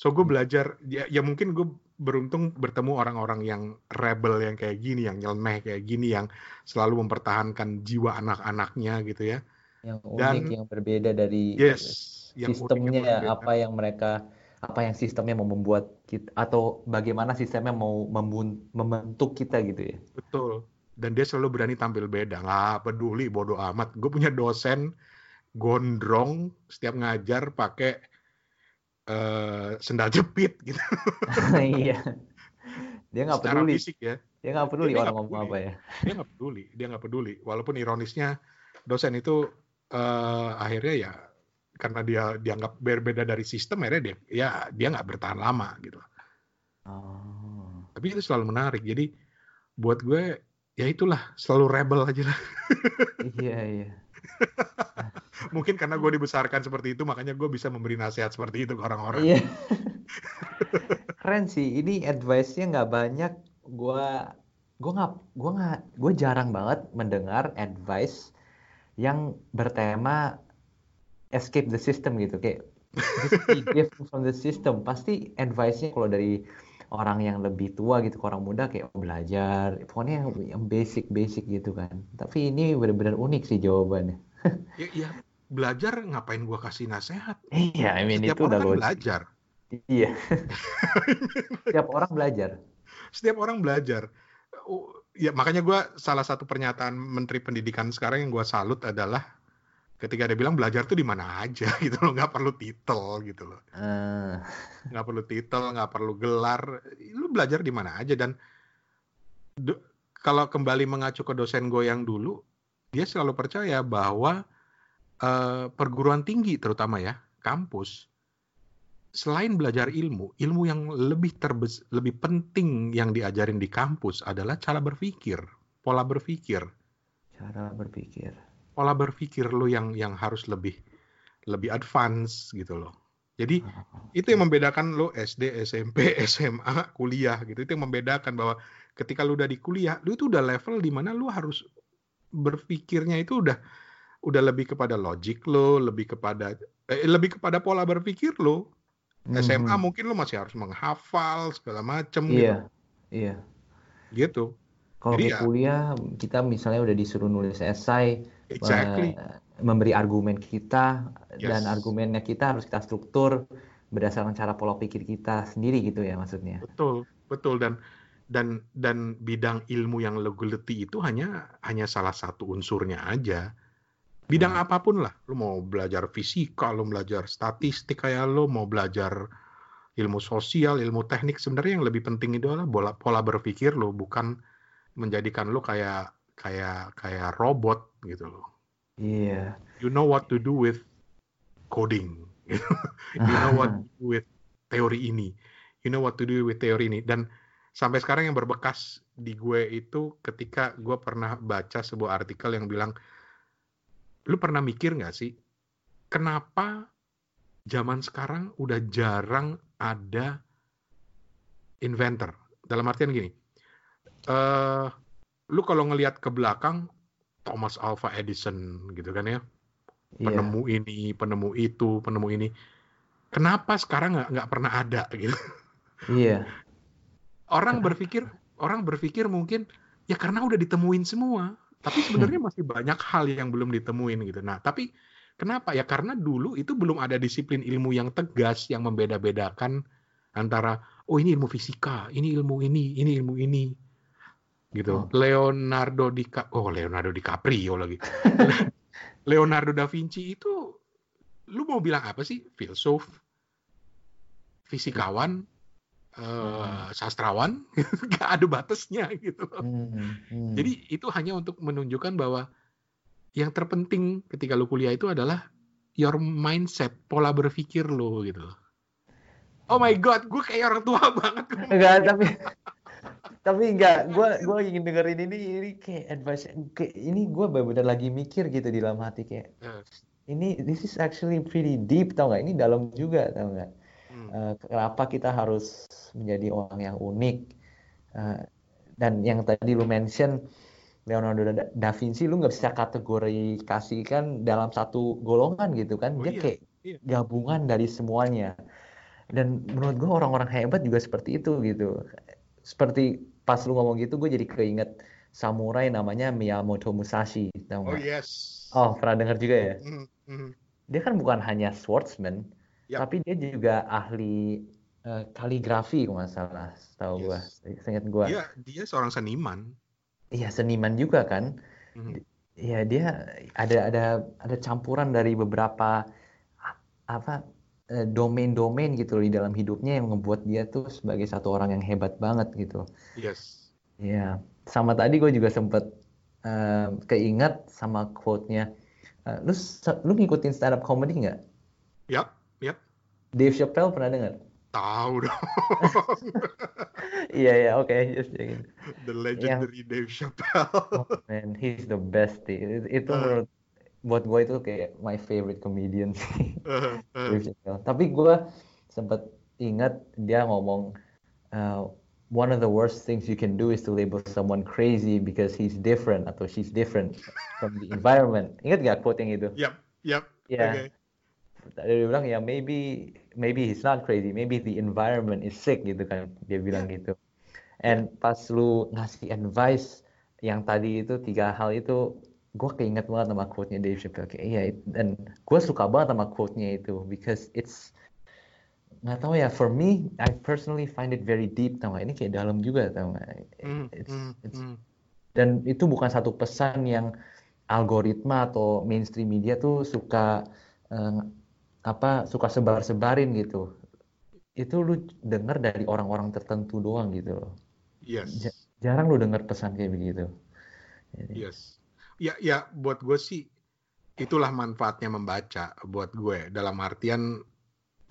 So gue belajar, ya, ya mungkin gue beruntung bertemu orang-orang yang rebel yang kayak gini, yang nyeleneh kayak gini, yang selalu mempertahankan jiwa anak-anaknya gitu ya. yang unik, Dan- yang berbeda dari Yes, yang yang sistemnya berbeda. apa yang mereka apa yang sistemnya mau membuat kita atau bagaimana sistemnya mau membun- membentuk kita gitu ya. Betul. Dan dia selalu berani tampil beda. Nggak peduli, bodoh amat. Gue punya dosen gondrong setiap ngajar pakai eh, sendal jepit gitu. [LAUGHS] Iya. Dia nggak peduli, fisik ya. dia nggak peduli Dia orang ngomong apa ya. Dia nggak peduli. Dia nggak peduli. Walaupun ironisnya dosen itu eh, akhirnya ya karena dia dianggap berbeda dari sistem akhirnya dia ya dia nggak bertahan lama gitu. Oh. Tapi itu selalu menarik. Jadi buat gue ya itulah selalu rebel aja lah. Iya, iya. [LAUGHS] Mungkin karena gue dibesarkan seperti itu, makanya gue bisa memberi nasihat seperti itu ke orang-orang. Iya. [LAUGHS] Keren sih. Ini advice-nya nggak banyak. Gua gue nggak gue nggak gue jarang banget mendengar advice yang bertema escape the system gitu kayak just be [LAUGHS] different from the system pasti advice-nya kalau dari orang yang lebih tua gitu ke orang muda kayak belajar pokoknya yang, yang basic basic gitu kan tapi ini benar-benar unik sih jawabannya Ya, ya belajar ngapain gua kasih nasihat? iya I mean Setiap itu orang udah kan belajar. iya [LAUGHS] setiap orang belajar Setiap orang belajar. Oh, Ya makanya gua salah satu pernyataan Menteri Pendidikan sekarang yang gua salut adalah ketika dia bilang belajar tuh di mana aja [LAUGHS] gitu loh, nggak perlu titel gitu loh, Eh, nggak perlu titel, nggak perlu gelar, lu belajar di mana aja dan do- kalau kembali mengacu ke dosen gue yang dulu, dia selalu percaya bahwa eh, perguruan tinggi terutama ya kampus selain belajar ilmu, ilmu yang lebih terbes lebih penting yang diajarin di kampus adalah cara berpikir, pola berpikir, cara berpikir pola berpikir lo yang yang harus lebih lebih advance gitu loh. Jadi itu yang membedakan lo SD, SMP, SMA, [LAUGHS] kuliah gitu. Itu yang membedakan bahwa ketika lu udah di kuliah, lu itu udah level di mana lu harus berpikirnya itu udah udah lebih kepada logic lo, lebih kepada eh, lebih kepada pola berpikir lo. SMA Mhm. mungkin lo masih harus menghafal segala macem iya iya gitu. Gitu. Kalau kayak ya- kuliah, kita misalnya udah disuruh nulis esai, Exactly. eh, memberi argumen kita, dan Yes. argumennya kita harus kita struktur berdasarkan cara pola pikir kita sendiri gitu ya maksudnya. Betul, betul dan dan dan bidang ilmu yang lo geleti itu hanya hanya salah satu unsurnya aja. Bidang Hmm. apa pun lah, lo mau belajar fisika, lo belajar statistik kayak lo mau belajar ilmu sosial, ilmu teknik sebenarnya yang lebih penting itu adalah pola, pola berpikir lo bukan menjadikan lo kayak kayak kayak robot gitu loh. Iya. You know what to do with coding. [LAUGHS] you know what to do with teori ini. You know what to do with teori ini. Dan sampai sekarang yang berbekas di gue itu ketika gue pernah baca sebuah artikel yang bilang, lu pernah mikir nggak sih, kenapa zaman sekarang udah jarang ada inventor? Dalam artian gini, eh lu kalau ngelihat ke belakang, Thomas Alva Edison gitu kan ya, Iya. penemu ini, penemu itu, penemu ini. Kenapa sekarang nggak nggak pernah ada gitu? Iya. Orang berpikir, orang berpikir mungkin ya karena udah ditemuin semua. Tapi sebenarnya masih banyak hal yang belum ditemuin gitu. Nah, tapi kenapa ya? Karena dulu itu belum ada disiplin ilmu yang tegas yang membeda-bedakan antara oh ini ilmu fisika, ini ilmu ini, ini ilmu ini. Gitu. Oh. Leonardo Di oh Leonardo DiCaprio lagi. [LAUGHS] Leonardo da Vinci itu lu mau bilang apa sih? Filsuf, fisikawan, eh, sastrawan, [LAUGHS] nggak ada batasnya gitu. Hmm, hmm. Jadi itu hanya untuk menunjukkan bahwa yang terpenting ketika lu kuliah itu adalah your mindset, pola berpikir lu gitu. Oh my god, gue kayak orang tua [LAUGHS] banget. enggak tapi [LAUGHS] tapi enggak gue gue ingin dengerin ini ini kayak advice kayak ini gue benar-benar lagi mikir gitu di dalam hati kayak Eh, ini this is actually pretty deep tau nggak ini dalam juga tau nggak hmm, Eh, kenapa kita harus menjadi orang yang unik Eh, dan yang tadi lu mention Leonardo da, Da Vinci lu nggak bisa kategorikan dalam satu golongan gitu kan Oh dia iya, kayak iya. gabungan dari semuanya dan menurut gue orang-orang hebat juga seperti itu gitu seperti pas lu ngomong gitu gue jadi keinget samurai namanya Miyamoto Musashi tau Oh nggak? yes. Oh pernah dengar juga ya Hmm, hmm. dia kan bukan hanya swordsman Yap. tapi dia juga ahli eh, kaligrafi kalau nggak salah tahu gua Yes. seingat gua Dia dia seorang seniman. iya seniman juga kan Hmm. Iya dia ada ada ada campuran dari beberapa apa eh, domain-domain gitu loh di dalam hidupnya yang ngebuat dia tuh sebagai satu orang yang hebat banget gitu. Yes. Iya, sama tadi gue juga sempet eh, keinget sama quote-nya. Eh, lu lu ngikutin stand up comedy nggak? Yap. Dave Chappelle pernah dengar? Tahu dong. Iya ya, oke, just checking. The legendary Dave Chappelle. Oh man, he's the best. sih. Itu, Eh. menurut buat gue itu kayak my favorite comedian sih. Eh, eh. Dave Chappelle. Tapi gue sempet ingat dia ngomong uh, one of the worst things you can do is to label someone crazy because he's different atau she's different from the [LAUGHS] environment. Ingat gak quote yang itu? Yap, yap. Yeah. Oke. Dia bilang ya maybe maybe he's not crazy, maybe the environment is sick gitu kan. Dia bilang gitu. And pas lu ngasih advice yang tadi itu tiga hal itu gue keinget banget sama quote-nya Dave Chappelle kayak iya dan gue suka banget sama quote-nya itu because it's nggak tahu ya for me I personally find it very deep tau gak? ini kayak dalam juga tau gak? Hmm, It's- hmm, it's- hmm. dan itu bukan satu pesan yang algoritma atau mainstream media tuh suka eh, apa suka sebar-sebarin gitu. Itu lu denger dari orang-orang tertentu doang gitu loh. Yes. Ja- jarang lu denger pesan kayak begitu. Jadi, Yes. Ya, ya buat gue sih itulah manfaatnya membaca buat gue. Dalam artian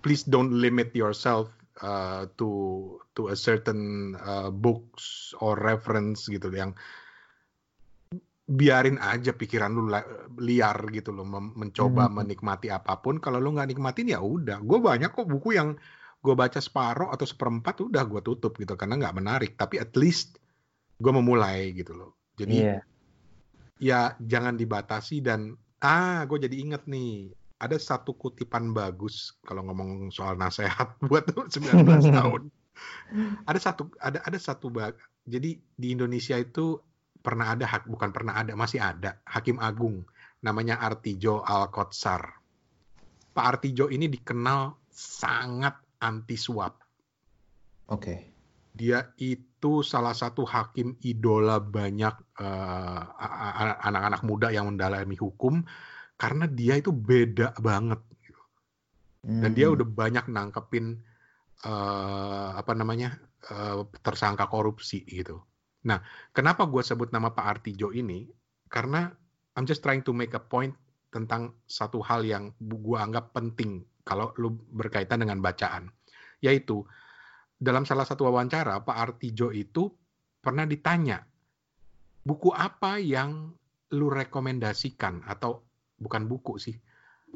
please don't limit yourself uh, to to a certain uh, books or reference gitu. Yang biarin aja pikiran lu liar gitu loh mencoba Hmm. menikmati apa pun. Kalau lu nggak nikmatin ya udah. Gue banyak kok buku yang gue baca separuh atau seperempat udah gue tutup gitu karena nggak menarik. Tapi at least gue memulai gitu loh. Jadi iya. ya jangan dibatasi dan ah gue jadi inget nih ada satu kutipan bagus kalau ngomong soal nasihat [LAUGHS] buat 19 [LAUGHS] tahun. Ada satu ada ada satu jadi di Indonesia itu pernah ada hak bukan pernah ada masih ada. Hakim agung namanya Artijo Al Kotsar Pak Artijo ini dikenal sangat anti suap oke. Dia itu salah satu hakim idola banyak a- anak-anak muda yang mendalami hukum karena dia itu beda banget dan dia Hmm. udah banyak nangkepin eh, apa namanya eh, tersangka korupsi gitu. Nah, kenapa gue sebut nama Pak Artijo ini? Karena I'm just trying to make a point tentang satu hal yang gue anggap penting kalau lu berkaitan dengan bacaan, yaitu dalam salah satu wawancara Pak Artijo itu pernah ditanya buku apa yang lu rekomendasikan? Atau bukan buku sih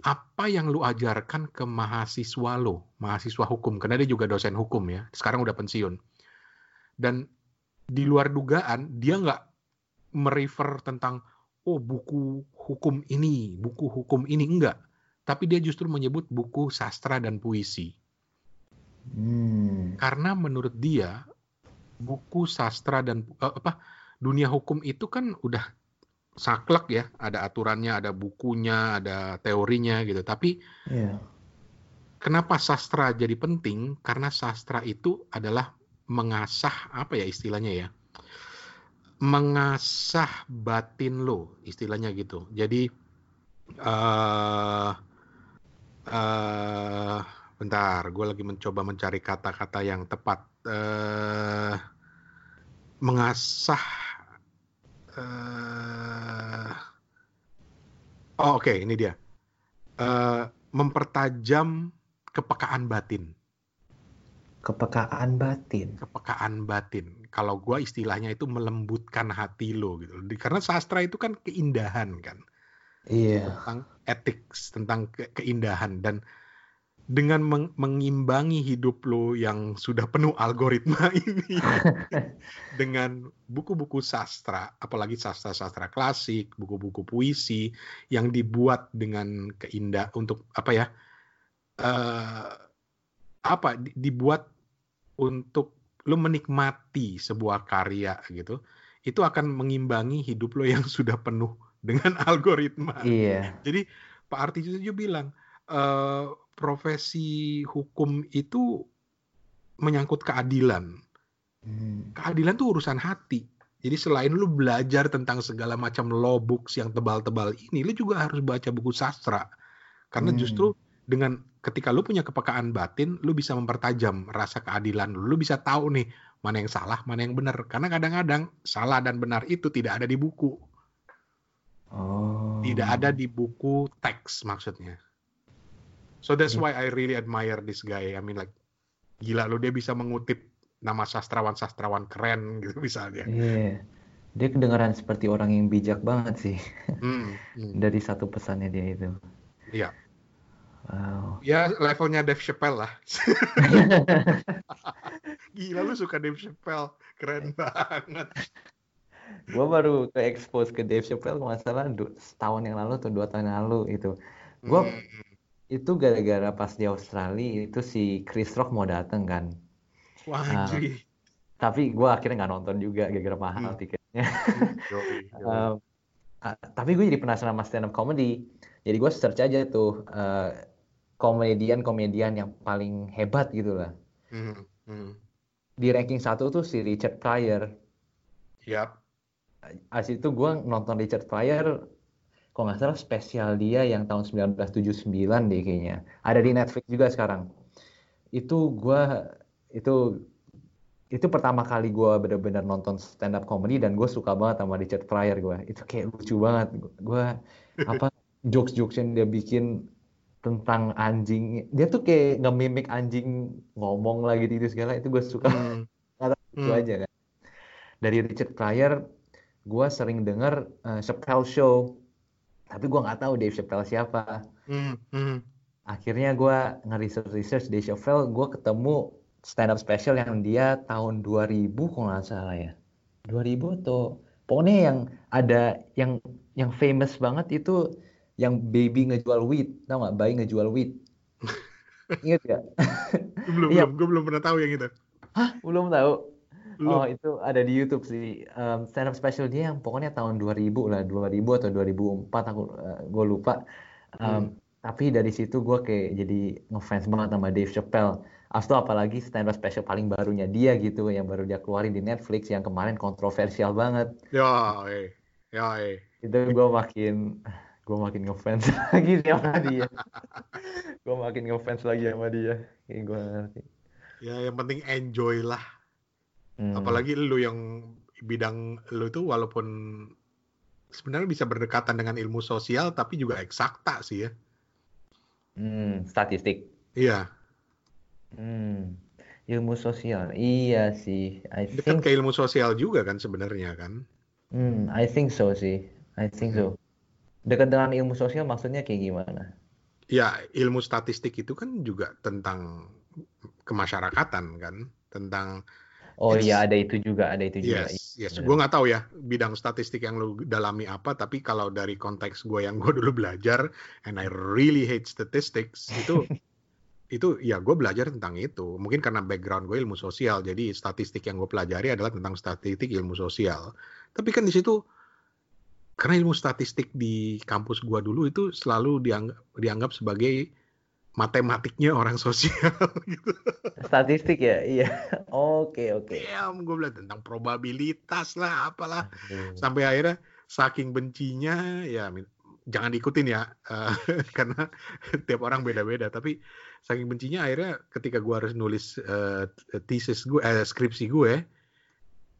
apa yang lu ajarkan ke mahasiswa lo mahasiswa hukum karena dia juga dosen hukum ya sekarang udah pensiun. Dan di luar dugaan dia nggak merefer tentang oh buku hukum ini buku hukum ini enggak. Tapi dia justru menyebut buku sastra dan puisi. Hmm. karena menurut dia buku sastra dan eh, apa dunia hukum itu kan udah saklek ya. Ada aturannya ada bukunya ada teorinya gitu. Tapi Iya. kenapa sastra jadi penting? Karena sastra itu adalah mengasah apa ya istilahnya ya? Mengasah batin lo istilahnya gitu. Jadi eh eh bentar gue lagi mencoba mencari kata-kata yang tepat. Eh mengasah eh oh oke ini dia. Eh, mempertajam kepekaan batin kepekaan batin kepekaan batin. Kalau gua istilahnya itu melembutkan hati lo gitu. Karena sastra itu kan keindahan kan, iya tentang etik, tentang ke- keindahan dan dengan meng- mengimbangi hidup lo yang sudah penuh algoritma [LAUGHS] ini [LAUGHS] dengan buku-buku sastra, apalagi sastra-sastra klasik, buku-buku puisi yang dibuat dengan keindah untuk apa ya? eh apa di- dibuat untuk lo menikmati sebuah karya gitu, itu akan mengimbangi hidup lo yang [LAUGHS] sudah penuh dengan algoritma. iya Jadi Pak Artijo juga bilang eh, profesi hukum itu menyangkut keadilan. Hmm. Keadilan tuh urusan hati. Jadi selain lu belajar tentang segala macam law books yang tebal-tebal ini, lu juga harus baca buku sastra. Karena Hmm. justru dengan ketika lu punya kepekaan batin, lu bisa mempertajam rasa keadilan lu. Lu bisa tahu nih mana yang salah, mana yang benar. Karena kadang-kadang salah dan benar itu tidak ada di buku. oh Tidak ada di buku teks maksudnya. So that's why I really admire this guy. I mean like gila lu dia bisa mengutip nama sastrawan-sastrawan keren [LAUGHS] gitu misalnya. iya dia kedengaran seperti orang yang bijak banget sih Hmm, hmm, [LAUGHS] dari satu pesannya dia itu Iya. Wow. Ya levelnya Dave Chappelle lah. [LAUGHS] Gila lu suka Dave Chappelle, keren banget. Gue baru ke expose ke Dave Chappelle kalau nggak salah setahun yang lalu atau dua tahun yang lalu itu. Gue Hmm, itu gara-gara pas di Australia itu si Chris Rock mau dateng kan. Wah, Ah. anjir. Tapi gue akhirnya nggak nonton juga gara-gara mahal Hmm. tiketnya. [LAUGHS] Ah, tapi gue jadi penasaran sama stand up comedy. Jadi gue search aja tuh eh, komedian-komedian yang paling hebat gitu lah. Hmm, hmm. Di ranking satu tuh si Richard Pryor. Yap. As itu gue nonton Richard Pryor, kalau nggak salah spesial dia yang tahun 1979 deh kayaknya. Ada di Netflix juga sekarang. Itu gue itu itu pertama kali gue bener-bener nonton stand up comedy dan gue suka banget sama Richard Pryor gue. Itu kayak lucu banget. Gue [LAUGHS] apa jokes-jokes yang dia bikin tentang anjing. Dia tuh kayak nge-mimic anjing ngomong lagi gitu segala. Itu gue suka Hmm, [LAUGHS] itu hmm. aja kan. Dari Richard Pryor, gue sering denger eh, Chappelle Show, tapi gue nggak tahu Dave Chappelle siapa. Hmm, hmm. Akhirnya gue nge-research-research Dave Chappelle, gue ketemu stand up special yang dia tahun 2000 kalau nggak salah ya. 2000 atau pokoknya yang ada yang yang famous banget itu yang baby ngejual weed, tau nggak? Bayi ngejual weed. [LAUGHS] Ingat gak? Belum, Iya. belum. Gue belum pernah tahu yang itu. Belum tahu. Belum. Oh, itu ada di YouTube sih. Um, stand up special dia yang pokoknya tahun 2000 lah, 2000 atau 2004 aku gue lupa. Um, Tapi dari situ gue kayak jadi ngefans banget sama Dave Chappelle. Astu apalagi stand up special paling barunya dia gitu yang baru dia keluarin di Netflix yang kemarin kontroversial banget. Ya, eh. Ya, eh. Itu gue makin gue makin ngefans [LAUGHS] lagi sama dia. gue makin ngefans lagi sama dia. Kayak gue ngerti. Ya, yang penting enjoy lah. Hmm. Apalagi lu yang bidang lu itu walaupun sebenarnya bisa berdekatan dengan ilmu sosial tapi juga eksakta sih ya. Hmm, statistik. Iya, Hmm, ilmu sosial. Iya sih, I dekat think, ke ilmu sosial juga kan sebenarnya kan. hmm, I think so sih. I think so. Dekat dengan ilmu sosial maksudnya kayak gimana? Ya, ilmu statistik itu kan juga tentang kemasyarakatan kan, tentang Oh iya, ada itu juga, ada itu juga. yes, yes. bener. Gue nggak tahu ya bidang statistik yang lu dalami apa, tapi kalau dari konteks gue yang gue dulu belajar, and I really hate statistics [LAUGHS] itu itu ya gue belajar tentang itu. Mungkin karena background gue ilmu sosial, jadi statistik yang gue pelajari adalah tentang statistik ilmu sosial. Tapi kan di situ karena ilmu statistik di kampus gue dulu itu selalu dianggap, dianggap sebagai matematiknya orang sosial [LAUGHS] gitu. Statistik ya, iya. Oke, oke. Damn, gue bilang tentang probabilitas lah, apalah. Aduh. Sampai akhirnya saking bencinya, ya jangan diikutin ya, eh, [LAUGHS] karena tiap orang beda-beda. Tapi saking bencinya akhirnya ketika gue harus nulis eh, thesis gue, eh, skripsi gue,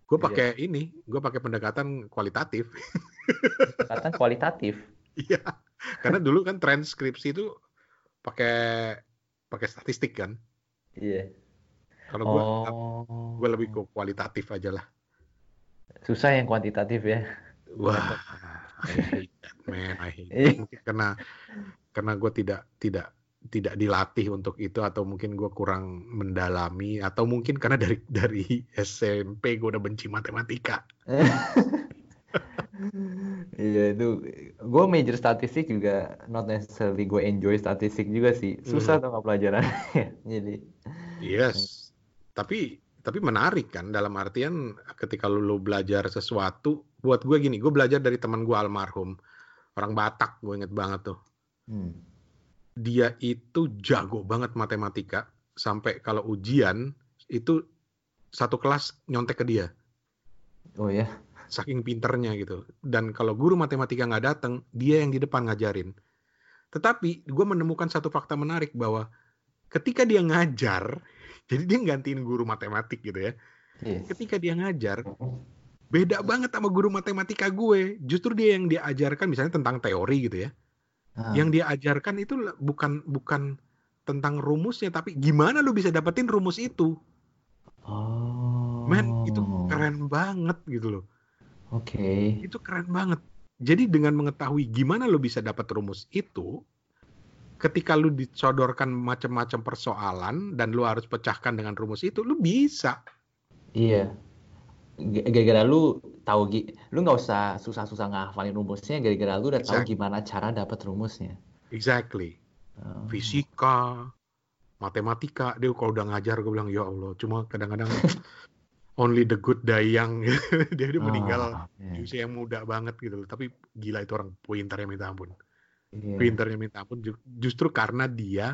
gue Iya. pakai ini, gue pakai pendekatan kualitatif. Kata kualitatif. [LAUGHS] Iya, karena dulu kan tren skripsi itu pakai pakai statistik kan. Iya. Kalau gue Oh. gue lebih ke kualitatif aja lah. Susah yang kuantitatif ya. Wah, I hate that man, I hate that. [LAUGHS] Mungkin karena karena gue tidak tidak tidak dilatih untuk itu atau mungkin gue kurang mendalami atau mungkin karena dari [LAUGHS] dari SMP gue udah benci matematika. [LAUGHS] Iya itu gue major statistik juga not necessarily gue enjoy statistik juga sih susah tuh nggak pelajaran [LAUGHS] jadi Yes, tapi tapi menarik kan dalam artian ketika lu, lu belajar sesuatu, buat gue gini, gue belajar dari teman gue almarhum orang Batak, gue inget banget tuh. hmm. Dia itu jago banget matematika sampai kalau ujian itu satu kelas nyontek ke dia. Oh ya saking pinternya gitu. Dan kalau guru matematika nggak datang dia yang di depan ngajarin. Tetapi gue menemukan satu fakta menarik bahwa ketika dia ngajar [LAUGHS] jadi dia gantiin guru matematik gitu ya. Iya. Ketika dia ngajar beda banget sama guru matematika gue. Justru dia yang diajarkan misalnya tentang teori gitu ya Ah, yang dia ajarkan itu bukan bukan tentang rumusnya tapi gimana lu bisa dapetin rumus itu. Oh men itu keren banget gitu loh. Oke. Itu keren banget. Jadi dengan mengetahui gimana lu bisa dapat rumus itu ketika lu disodorkan macam-macam persoalan dan lu harus pecahkan dengan rumus itu, lu bisa. Iya. G- Gara-gara lu tahu lu nggak usah susah-susah ngahafalin rumusnya gara-gara lu udah tahu Exactly. gimana cara dapat rumusnya. Exactly. Oh. Fisika, matematika, dia kalau udah ngajar gue bilang ya Allah, cuma kadang-kadang [LAUGHS] only the good die young. [LAUGHS] dia dia meninggal Oh, di iya. usia yang muda banget gitu loh. Tapi gila itu orang pintarnya minta ampun. Iya. Pintarnya minta ampun ju- justru karena dia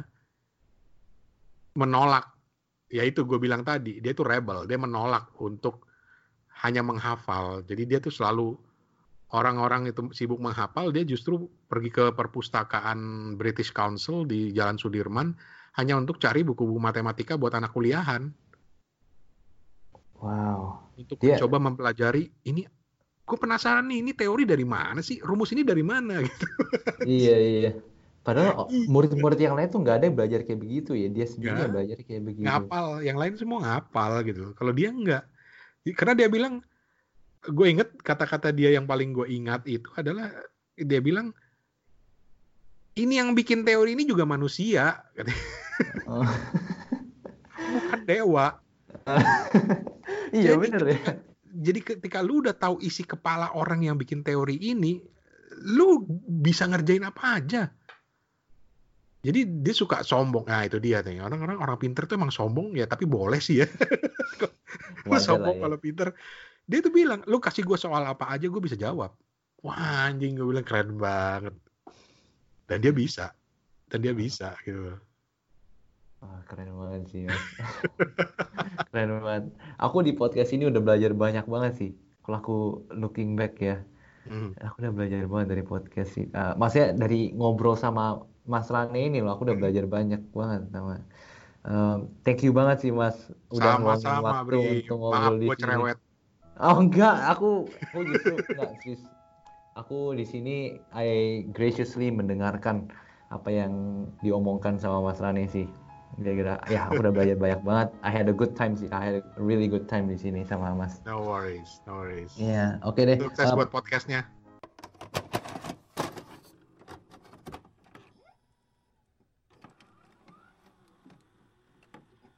menolak ya itu gue bilang tadi dia itu rebel dia menolak untuk hanya menghafal jadi dia tuh selalu orang-orang itu sibuk menghafal dia justru pergi ke perpustakaan British Council di Jalan Sudirman hanya untuk cari buku-buku matematika buat anak kuliahan Wow. untuk Dia- mencoba mempelajari ini gue penasaran nih ini teori dari mana sih rumus ini dari mana [LAUGHS] gitu Iya iya. Padahal Iya. murid-murid yang lain tuh nggak ada yang belajar kayak begitu ya. Dia sendiri Nggak. yang belajar kayak begitu. ngapal yang lain semua ngapal gitu kalau dia enggak karena dia bilang gue inget kata-kata dia yang paling gue ingat itu adalah dia bilang ini yang bikin teori ini juga manusia. [LAUGHS] Oh. bukan dewa [LAUGHS] Iya Jadi bener ya. jadi ketika lu udah tahu isi kepala orang yang bikin teori ini lu bisa ngerjain apa aja jadi dia suka sombong nah itu dia nih orang-orang orang pinter tuh emang sombong ya tapi boleh sih ya [LAUGHS] lu sombong ya. kalau pinter dia tuh bilang lu kasih gue soal apa aja gue bisa jawab wah anjing gue bilang keren banget dan dia bisa dan dia bisa gitu Wah, keren banget sih. [LAUGHS] Keren banget. Aku di podcast ini udah belajar banyak banget sih. Kalau aku looking back ya, Hmm. aku udah belajar banget dari podcast sih. Ah, maksudnya dari ngobrol sama Mas Rane ini loh, aku udah belajar banyak banget sama. Um, thank you banget sih Mas, udah sama-sama waktu Bri untuk maaf ngobrol di sini. cerewet Oh enggak, aku aku justru enggak serius. Aku di sini I graciously mendengarkan apa yang diomongkan sama Mas Rane sih. Gara-gara ya aku udah belajar [LAUGHS] banyak banget. I had a good time sih. I had a really good time di sini sama Mas. no worries no worries Iya, oke deh. sukses Uh, buat podcastnya